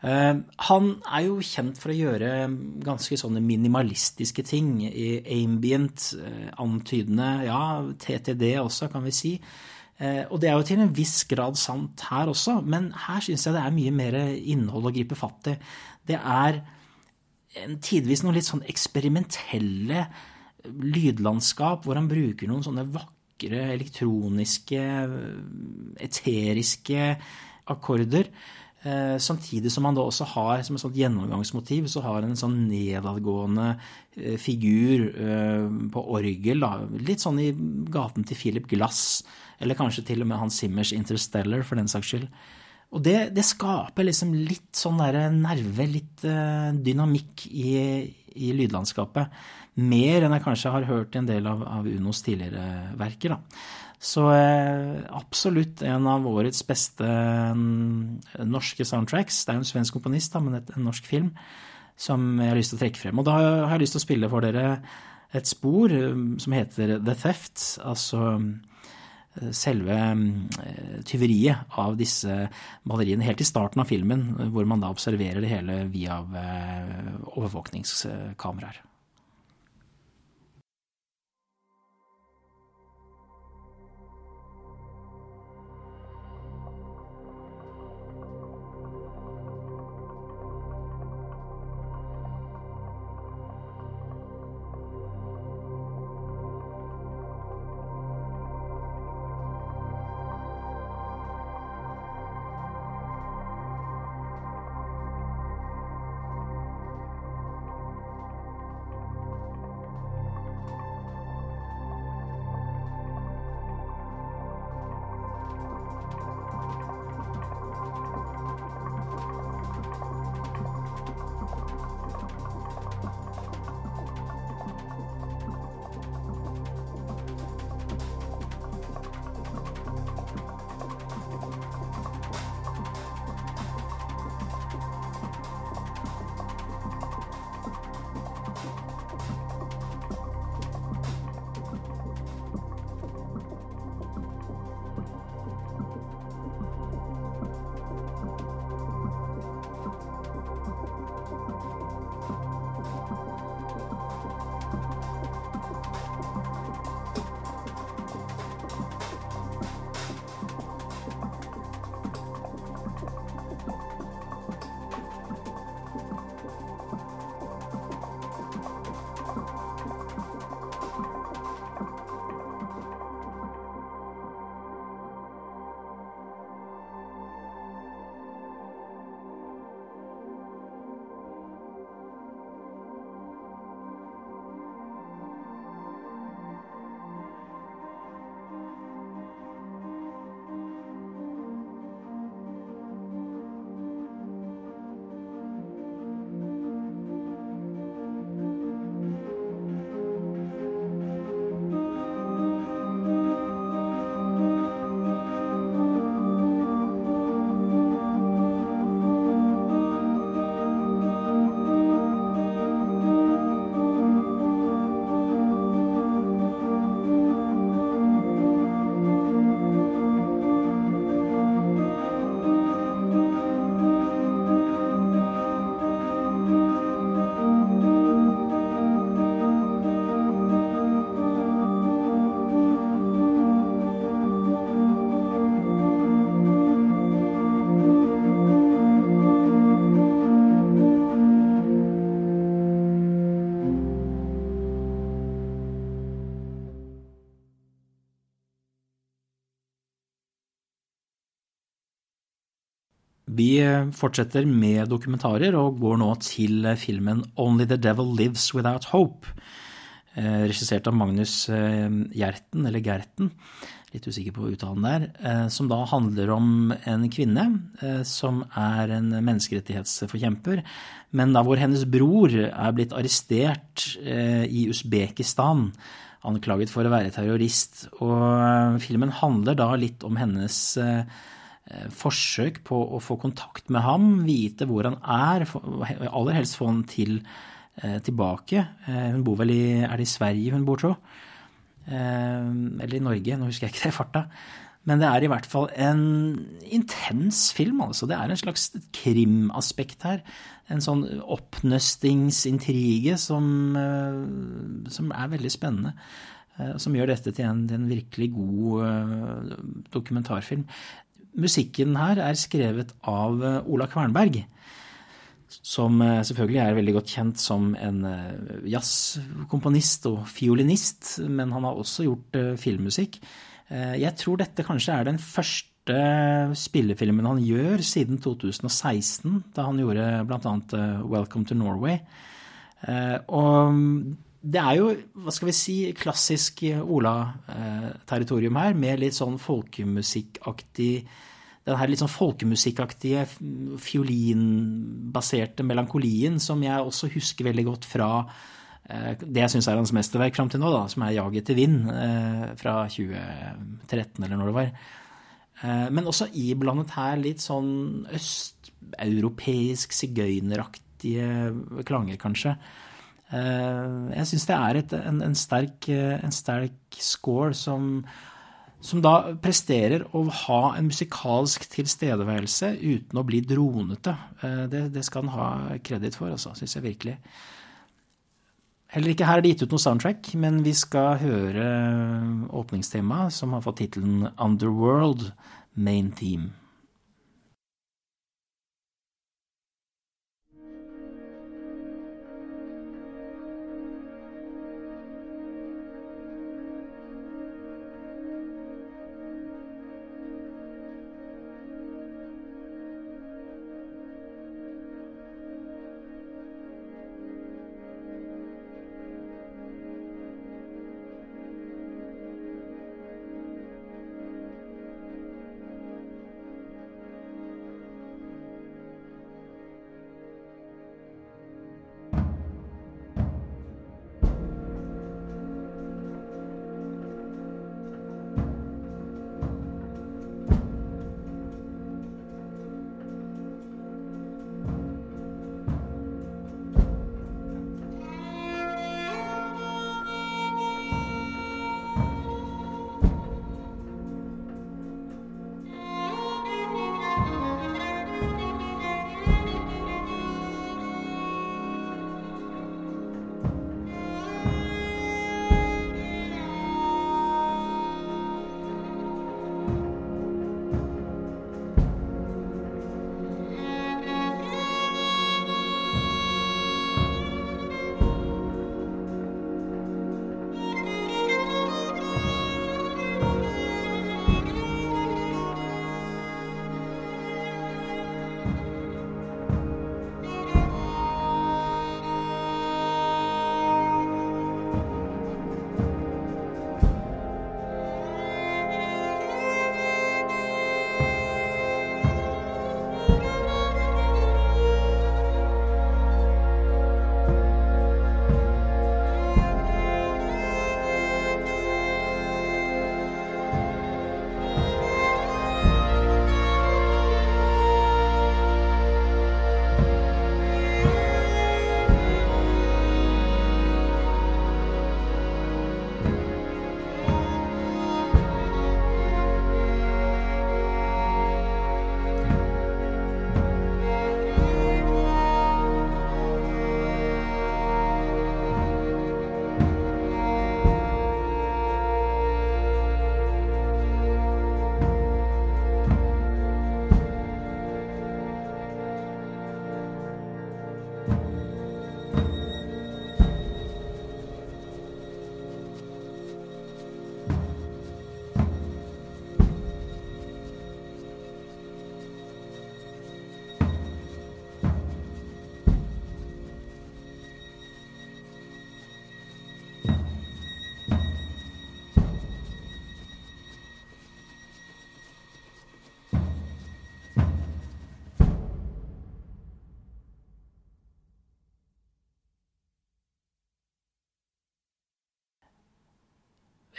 Eh, han er jo kjent for å gjøre ganske sånne minimalistiske ting. Ambient, eh, antydende, ja, TTD også, kan vi si. Eh, og det er jo til en viss grad sant her også, men her syns jeg det er mye mer innhold å gripe fatt i. Det er tidvis noen litt sånn eksperimentelle lydlandskap hvor han bruker noen sånne vakre elektroniske, eteriske akkorder Eh, samtidig som han da også har som et sånt gjennomgangsmotiv så har han en sånn nedadgående eh, figur eh, på orgel. Da. Litt sånn i gaten til Philip Glass, eller kanskje til og med Hans Simmers Interstellar, for den saks skyld. Og det, det skaper liksom litt sånn derre nerve, litt dynamikk i, i, lydlandskapet. Mer enn jeg kanskje har hørt i en del av, av Unos tidligere verker. da. Så eh, absolutt en av årets beste mm, norske soundtracks. Det er jo en svensk komponist, da, men en norsk film som jeg har lyst til å trekke frem. Og da har jeg lyst til å spille for dere et spor mm, som heter The Theft. Altså eh, selve mm, tyveriet av disse maleriene helt i starten av filmen, hvor man da observerer det hele via eh, overvåkningskameraer. Vi fortsetter med dokumentarer og går nå til filmen Only the Devil Lives Without Hope. Regissert av Magnus Gjerten, eller Gerten, litt usikker på uttalen der, som da handler om en kvinne som er en menneskerettighetsforkjemper, men da hvor hennes bror er blitt arrestert i Usbekistan, anklaget for å være terrorist. Og filmen handler da litt om hennes Eh, forsøk på å få kontakt med ham, vite hvor han er, aller helst få han til, eh, tilbake. Eh, hun bor vel i Er det i Sverige hun bor, tro? Eller i Norge, nå husker jeg ikke det i farta. Men det er i hvert fall en intens film, altså. Det er en slags krimaspekt her. En sånn oppnøstingsintrige som, som er veldig spennende. Som gjør dette til en, en virkelig god dokumentarfilm. Musikken her er skrevet av eh, Ola Kvernberg, som eh, selvfølgelig er veldig godt kjent som en eh, jazzkomponist og fiolinist, men han har også gjort filmmusikk. Jeg tror dette kanskje er den første spillefilmen han gjør siden 2016, da han gjorde bl.a. Welcome to Norway. Og det er jo, hva skal vi si, klassisk Ola-territorium her, med litt sånn folkemusikkaktig den her litt sånn folkemusikkaktige, fiolinbaserte melankolien som jeg også husker veldig godt fra eh, det jeg syns er hans mesterverk fram til nå, da, som er 'Jaget til vind' eh, fra 2013, eller når det var. Eh, men også iblandet her litt sånn østeuropeisk, sigøyneraktige klanger, kanskje. Jeg syns det er et, en, en, sterk, en, sterk, score som, som da presterer å ha en musikalsk tilstedeværelse uten å bli dronete. Det, det skal han ha kreditt for, altså, syns jeg virkelig. Heller ikke her er det gitt ut noe soundtrack, men vi skal høre åpningstemaet, som har fått tittelen Underworld Main Theme. Bye.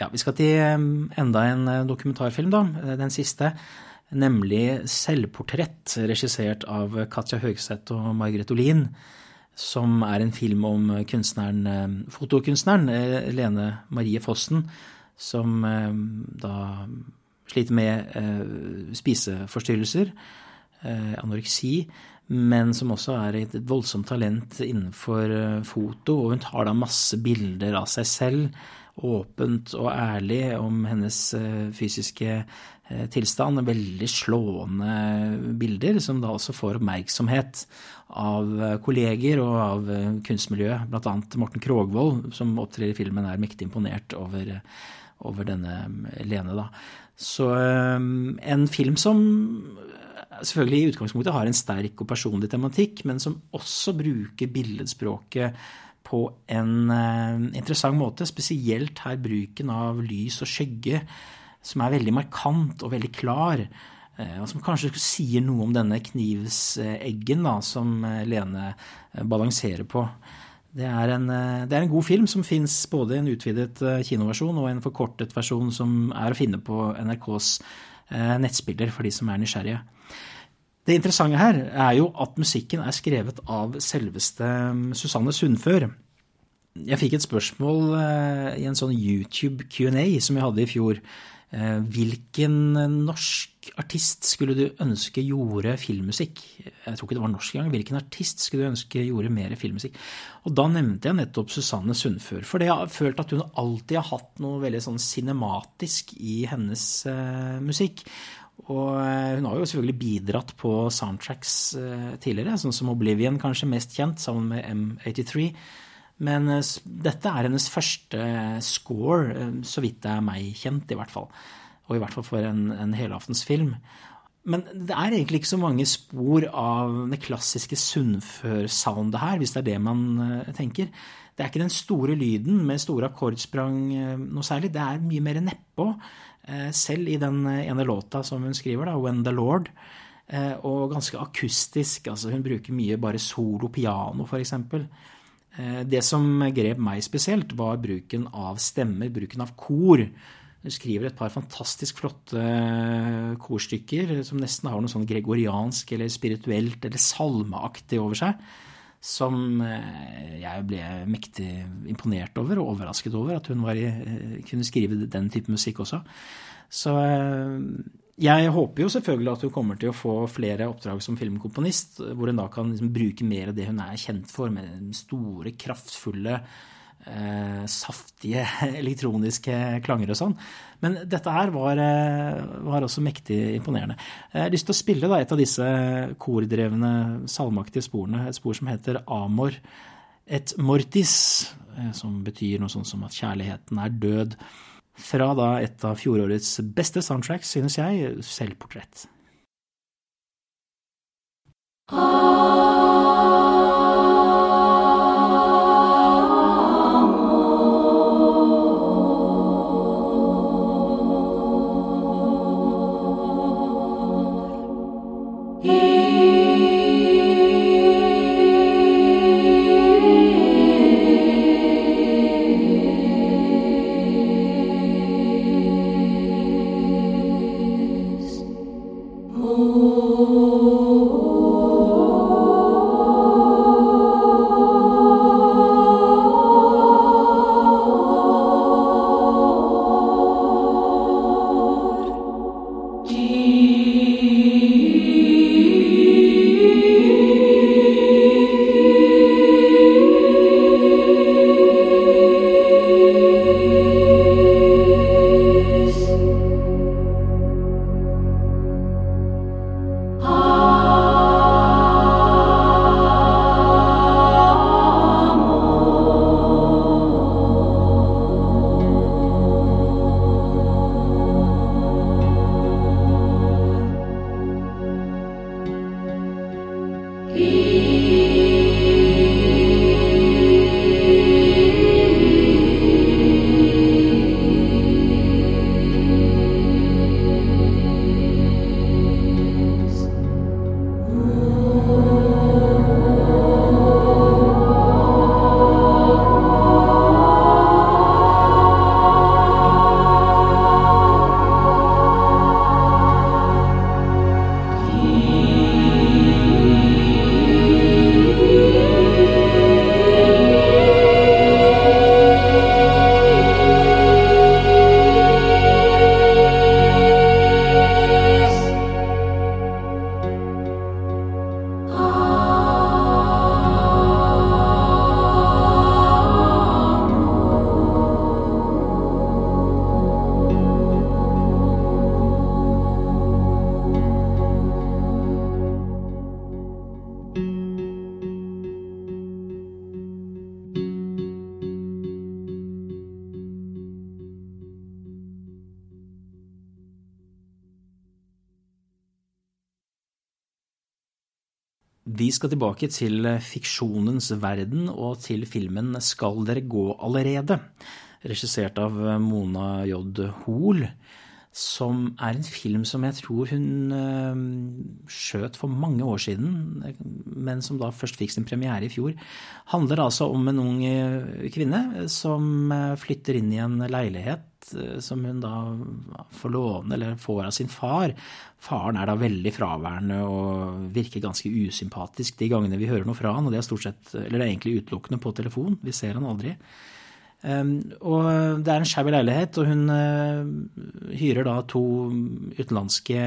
Ja, vi skal til enda en dokumentarfilm, da. Den siste. Nemlig 'Selvportrett', regissert av Katja Høgseth og Margrethe Olin. Som er en film om kunstneren, fotokunstneren Lene Marie Fossen, som da sliter med spiseforstyrrelser, anoreksi men som også er et voldsomt talent innenfor eh, foto. Og hun tar da masse bilder av seg selv, åpent og ærlig, om hennes eh, fysiske eh, tilstand. Veldig slående bilder, som da også får oppmerksomhet av kolleger og av kunstmiljøet. Blant annet Morten Krogvold, som opptrer i filmen, er mektig imponert over, over denne Lene, da. Så en film som selvfølgelig i utgangspunktet har en sterk og personlig tematikk, men som også bruker billedspråket på en uh, interessant måte. Spesielt her bruken av lys og skygge, som er veldig markant og veldig klar. Uh, og som kanskje sier noe om denne knivseggen da, som uh, Lene balanserer på. Det er, en, det er en god film som fins både i en utvidet kinoversjon og en forkortet versjon som er å finne på NRKs nettspiller for de som er nysgjerrige. Det interessante her er jo at musikken er skrevet av selveste um, Susanne Sundfør. Jeg fikk et spørsmål uh, i en sånn YouTube Q&A som jeg hadde i fjor. Uh, hvilken norsk artist skulle du ønske gjorde filmmusikk? Jeg tror ikke det var norsk engang. Hvilken artist skulle du ønske gjorde mer filmmusikk? Og da nevnte jeg nettopp Susanne Sundfør. For jeg har følt at hun alltid har hatt noe veldig sånn cinematisk i hennes uh, musikk. Og eh, hun har jo selvfølgelig bidratt på soundtracks eh, tidligere, sånn som Oblivion kanskje mest kjent, sammen med M83. Men eh, dette er hennes første score, så vidt det er meg kjent, i hvert fall. Og i hvert fall for en, en helaftensfilm. Men det er egentlig ikke så mange spor av det klassiske Sunnfør-soundet her, hvis det er det man tenker. Det er ikke den store lyden med store akkordsprang noe særlig. Det er mye mer nedpå. Eh, selv i den eh, ene låta som hun skriver, da, 'When the Lord'. Eh, og ganske akustisk. altså Hun bruker mye bare solo piano, f.eks. Det som grep meg spesielt, var bruken av stemmer, bruken av kor. Hun skriver et par fantastisk flotte korstykker som nesten har noe sånn gregoriansk eller spirituelt eller salmeaktig over seg som eh, jeg ble mektig imponert over og overrasket over at hun i, eh, kunne skrive den type musikk også. Så eh, jeg håper jo selvfølgelig at hun kommer til å få flere oppdrag som filmkomponist, hvor hun da kan liksom bruke mer av det hun er kjent for, med den store, kraftfulle eh, saftige elektroniske klanger og sånn. Men dette her var, eh, var, også mektig imponerende. Jeg har lyst til å spille da, et av disse kordrevne, salmaktige sporene. Et spor som heter Amor et mortis, eh, som betyr noe sånt som at kjærligheten er død. Fra da et av fjorårets beste soundtracks, synes jeg, Selvportrett. Oh You. Skal tilbake til fiksjonens verden og til filmen Skal dere gå allerede? Regissert av Mona J. Hoel som er en film som jeg tror hun øh, skjøt for mange år siden, men som da først fikk sin premiere i fjor. Handler altså om en ung eh, kvinne som eh, flytter inn i en leilighet som hun da får låne eller får av sin far. Faren er da veldig fraværende og virker ganske usympatisk de gangene vi hører noe fra han, og det er sett, det er egentlig utelukkende på telefon. Vi ser han aldri. Um, og det er en skjær leilighet, og hun uh, hyrer da to utenlandske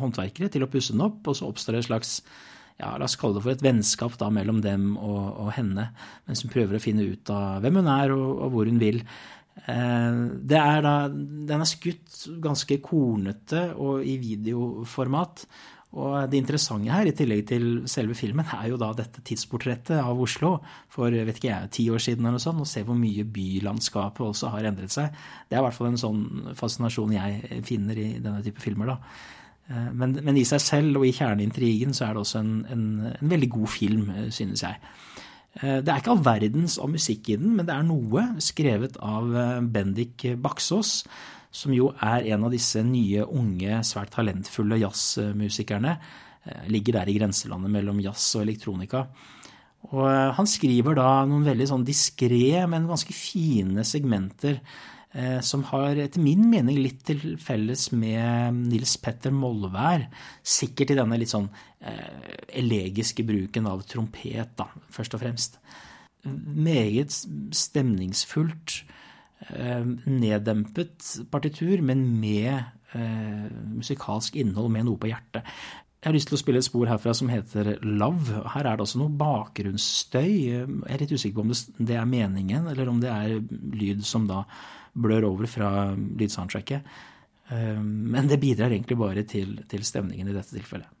håndverkere til å pusse den opp, og så oppstår det et slags ja, la oss kalle det for et vennskap da mellom dem og, og henne, mens hun prøver å finne ut av hvem hun er og, og hvor hun vil. Uh, det er da, den er skutt ganske kornete og i videoformat. Og det interessante her, i tillegg til selve filmen, er jo da dette tidsportrettet av Oslo for vet ikke jeg, ti år siden eller noe sånt, og se hvor mye bylandskapet også har endret seg. Det er i hvert fall en sånn fascinasjon jeg finner i denne type filmer. da. Eh, men, men i seg selv og i kjerneintrigen så er det også en, en, en veldig god film, eh, synes jeg. Eh, det er ikke all verdens av musikk i den, men det er noe skrevet av Bendik Baksås som jo er en av disse nye, unge, svært talentfulle jazzmusikerne. Eh, ligger der i grenselandet mellom jazz og elektronika. Og eh, han skriver da noen veldig sånn diskré, men ganske fine segmenter eh, som har etter min mening litt til felles med Nils Petter Molvær. Sikkert i denne litt sånn elegiske bruken av trompet, da, først og fremst. Meget stemningsfullt Eh, neddempet partitur, men med eh, musikalsk innhold, med noe på hjertet. Jeg har lyst til å spille et spor herfra som heter Love. Her er det også noe bakgrunnsstøy. Jeg er litt usikker på om det er meningen, eller om det er lyd som da blør over fra lydsoundtracket. Eh, men det bidrar egentlig bare til, til stemningen i dette tilfellet.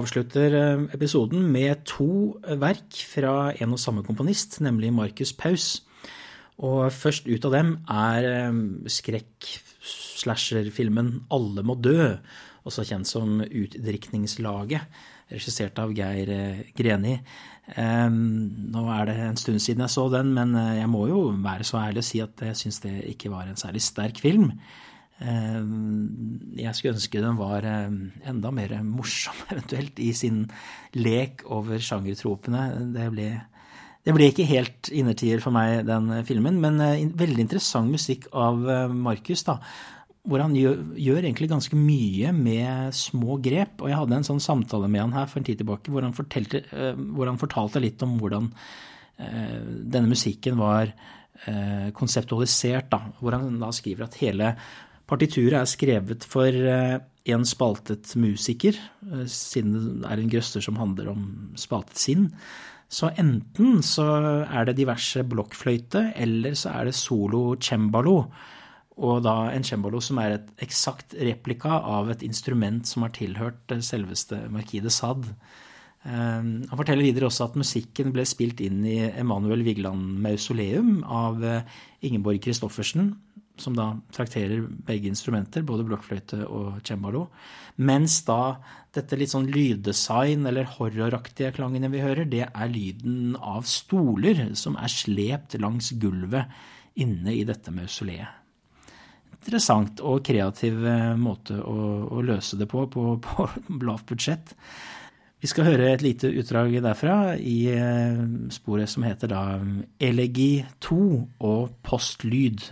Avslutter eh, episoden med to verk fra en og samme komponist, nemlig Marcus Paus. Og først ut av dem er eh, skrekk-slasher-filmen Alle må dø, også kjent som Utdrikningslaget, regissert av Geir eh, Greni. Nå er det en stund siden jeg så den, men jeg må jo være så ærlig å si at jeg syns det ikke var en særlig sterk film. Jeg skulle ønske den var enda mer morsom, eventuelt, i sin lek over sjangertropene. Det ble, det ble ikke helt innertier for meg, den filmen, men veldig interessant musikk av Markus, da. Hvor han gjør, gjør, egentlig ganske mye med små grep. Og jeg hadde en sånn samtale med han her for en tid tilbake hvor han, fortalte, hvor han fortalte litt om hvordan denne musikken var konseptualisert, da. Hvor han da skriver at hele Partituret er skrevet for en spaltet musiker, siden det er en grøster som handler om spaltet sinn. Så enten så er det diverse blokkfløyte, eller så er det solo cembalo. Og da en cembalo som er et eksakt replika av et instrument som har tilhørt selveste Markide Sad. Sade. Han forteller videre også at musikken ble spilt inn i Emanuel Vigeland Mausoleum av Ingeborg Christoffersen, som da trakterer begge instrumenter, både blokkfløyte og cembalo. Mens da dette litt sånn lyddesign eller horroraktige klangene vi hører, det er lyden av stoler som er slept langs gulvet inne i dette mausoleet. Interessant og kreativ måte å, å løse det på, på, på lavt budsjett. Vi skal høre et lite utdrag derfra i sporet som heter da Elegi 2 og Postlyd.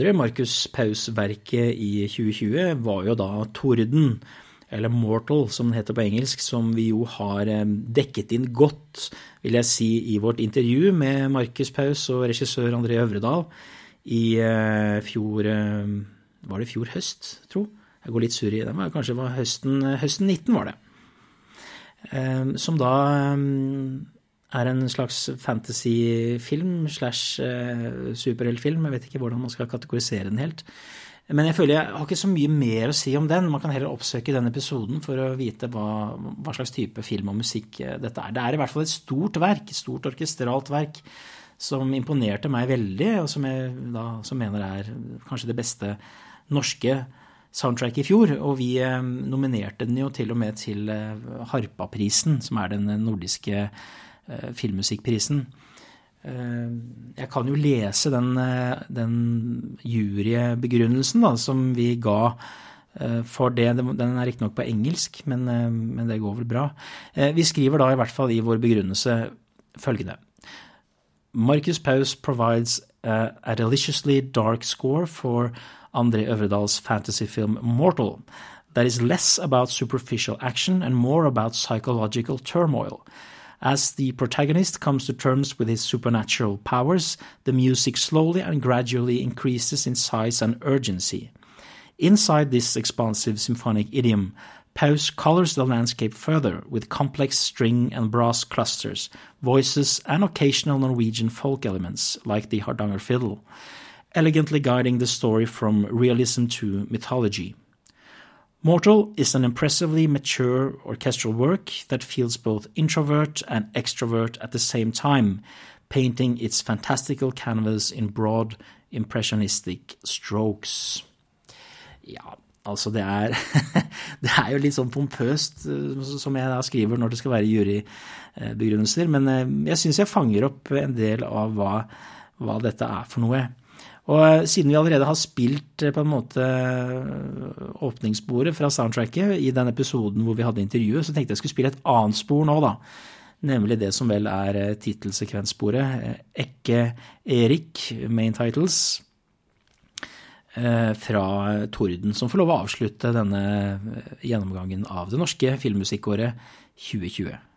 Andre Markus Paus-verket i 2020 var jo da Torden, eller Mortal som den heter på engelsk, som vi jo har eh, dekket inn godt, vil jeg si, i vårt intervju med Markus Paus og regissør André Øvredal i eh, fjor eh, Var det fjor høst, tro? Jeg går litt sur i det, men kanskje var høsten, høsten 19, var det. Som da er en slags fantasyfilm slash uh, superheltfilm. Jeg vet ikke hvordan man skal kategorisere den helt. Men jeg føler jeg har ikke så mye mer å si om den. Man kan heller oppsøke den episoden for å vite hva, hva slags type film og musikk eh, dette er. Det er i hvert fall et stort verk, et stort orkestralt verk, som imponerte meg veldig, og som jeg da som mener er kanskje det beste norske soundtrack i fjor. Og vi eh, nominerte den jo til og med til Harpaprisen, som er den nordiske Eh, filmmusikkprisen. Eh, jeg kan jo lese den, eh, den jurybegrunnelsen da, som vi ga for det. Den er riktignok på engelsk, men, men, det går vel bra. Vi skriver da i hvert fall i vår begrunnelse følgende. Marcus Paus provides a, a religiously dark score for André Øvredals fantasyfilm Mortal that is less about superficial action and more about psychological turmoil. As the protagonist comes to terms with his supernatural powers, the music slowly and gradually increases in size and urgency. Inside this expansive symphonic idiom, Paus colors the landscape further with complex string and brass clusters, voices, and occasional Norwegian folk elements like the Hardanger fiddle, elegantly guiding the story from realism to mythology. Mortal is an impressively mature orchestral work that feels both introvert and extrovert at the same time, painting its fantastical canvas in broad, impressionistic strokes. Ja, altså det er Det er jo litt sånn pompøst, eh, som jeg da skriver når det skal være jurybegrunnelser, men eh, jeg syns jeg fanger opp en del av hva, hva dette er for noe. Og eh, siden vi allerede har spilt eh, på en måte eh, åpningssporet fra soundtracket i den episoden hvor vi hadde intervjuet, så tenkte jeg skulle spille et annet spor nå, da. Nemlig det som vel er tittelsekvenssporet. Ekke Erik, main titles, fra Torden, som får lov å avslutte denne gjennomgangen av det norske filmmusikkåret 2020.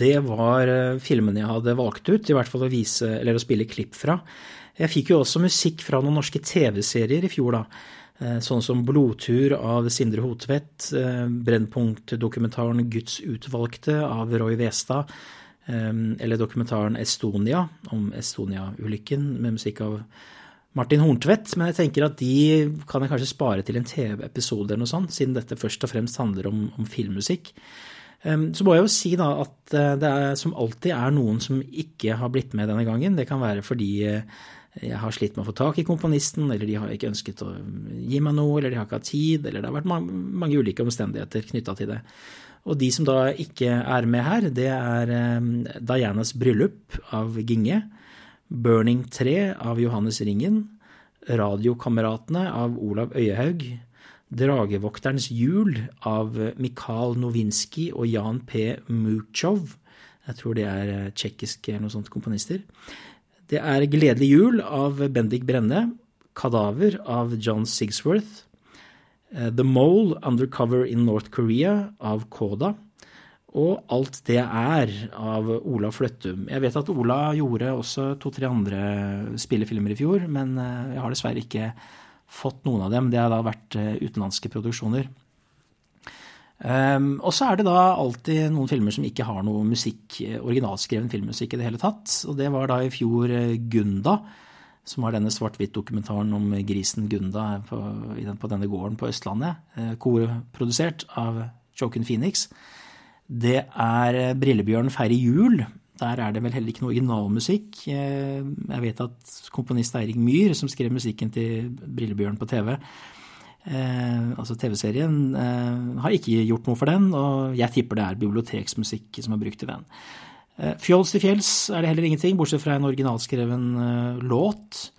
det var eh, filmene jeg hadde valgt ut, i hvert fall å vise, eller å spille klipp fra. Jeg fikk jo også musikk fra noen norske TV-serier i fjor, da. Eh, sånn som Blodtur av Sindre Hotvedt, eh, Brennpunkt-dokumentaren Guds utvalgte av Roy Westad, eller dokumentaren Estonia, om Estonia-ulykken, med musikk av Martin Horntvedt. Men jeg tenker at de kan jeg kanskje spare til en TV-episode eller noe sånt, siden dette først og fremst handler om, om filmmusikk. Så må jeg jo si da at eh, det er, som alltid er noen som ikke har blitt med denne gangen. Det kan være fordi eh, jeg har slitt med å få tak i komponisten, eller de har ikke ønsket å gi meg noe, eller de har ikke hatt tid, eller det har vært mange, mange ulike omstendigheter knytta til det. Og de som da ikke er med her, det er Dianas bryllup av Ginge, Burning 3 av Johannes Ringen, Radiokameratene av Olav Øyehaug, Dragevokterens jul av Mikhail Novinskij og Jan P. Muchov. Jeg tror det er eh, tsjekkiske eller noe sånt komponister. Det er Gledelig jul av Bendik Brenne. Kadaver av John Sigsworth. Eh, The Mole Undercover in North Korea av Koda. Og Alt det er av Ola Fløttum. Jeg vet at Ola gjorde også to-tre andre spillefilmer i fjor, men eh, jeg har dessverre ikke fått noen av dem. Det har da vært eh, utenlandske produksjoner. Um, og så er det da alltid noen filmer som ikke har noe musikk, eh, originalskreven filmmusikk i det hele tatt. Og det var da i fjor eh, Gunda, som har denne svart-hvitt-dokumentaren om grisen Gunda på, på, denne gården på Østlandet. Korprodusert av Choken Phoenix. Det er Brillebjørn feirer jul, der er det vel heller ikke noe originalmusikk. Eh, jeg vet at komponist Eirik Myhr, som skrev musikken til Brillebjørn på TV, eh, altså TV-serien, eh, har ikke gjort noe for den, og jeg tipper det er biblioteksmusikk som er brukt i den. Fjols til fjells er det heller ingenting, bortsett fra en originalskreven låt.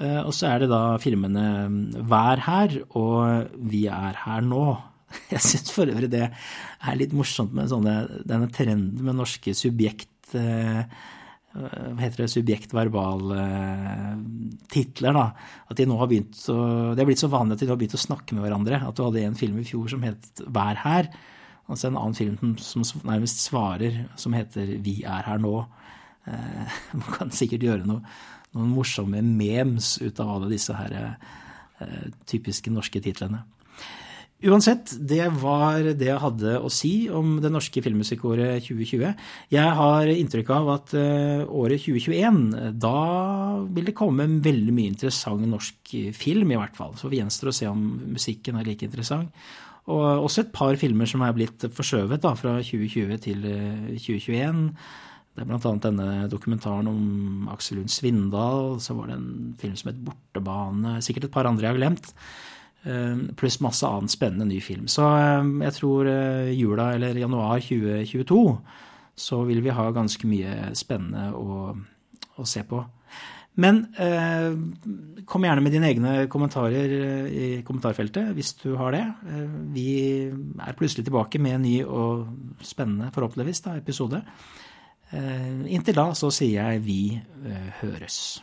Og så er det da filmene Vær her og Vi er her nå. Jeg syns for øvrig det er litt morsomt med sånne, denne trenden med norske subjekt Eh, hva heter det, subjekt-verbal-titler. da, At de nå har begynt å, Det er blitt så vanlig at de nå har begynt å snakke med hverandre. At du hadde en film i fjor som het Vær her. Altså en annen film som nærmest svarer, som heter Vi er her nå. Eh, man kan sikkert gjøre noe, noen morsomme memes ut av alle disse her eh, typiske norske titlene. Uansett, det var det jeg hadde å si om det norske filmmusikkåret 2020. Jeg har inntrykk av at eh, året 2021, da vil det komme veldig mye interessant norsk film, i hvert fall. Så det gjenstår å se om musikken er like interessant. Og også et par filmer som er blitt forskjøvet da, fra 2020 til 2021. Eh, det er bl.a. denne dokumentaren om Aksel Lund Svindal. Så var det en film som het Bortebane. Sikkert et par andre jeg har glemt. Eh, pluss masse annen spennende ny film. Så eh, jeg tror eh, jula eller januar 2022 så vil vi ha ganske mye spennende å, å se på. Men eh, kom gjerne med dine egne kommentarer i kommentarfeltet hvis du har det. Vi er plutselig tilbake med en ny og spennende, forhåpentligvis, da, episode. Eh, inntil da så sier jeg vi eh, høres.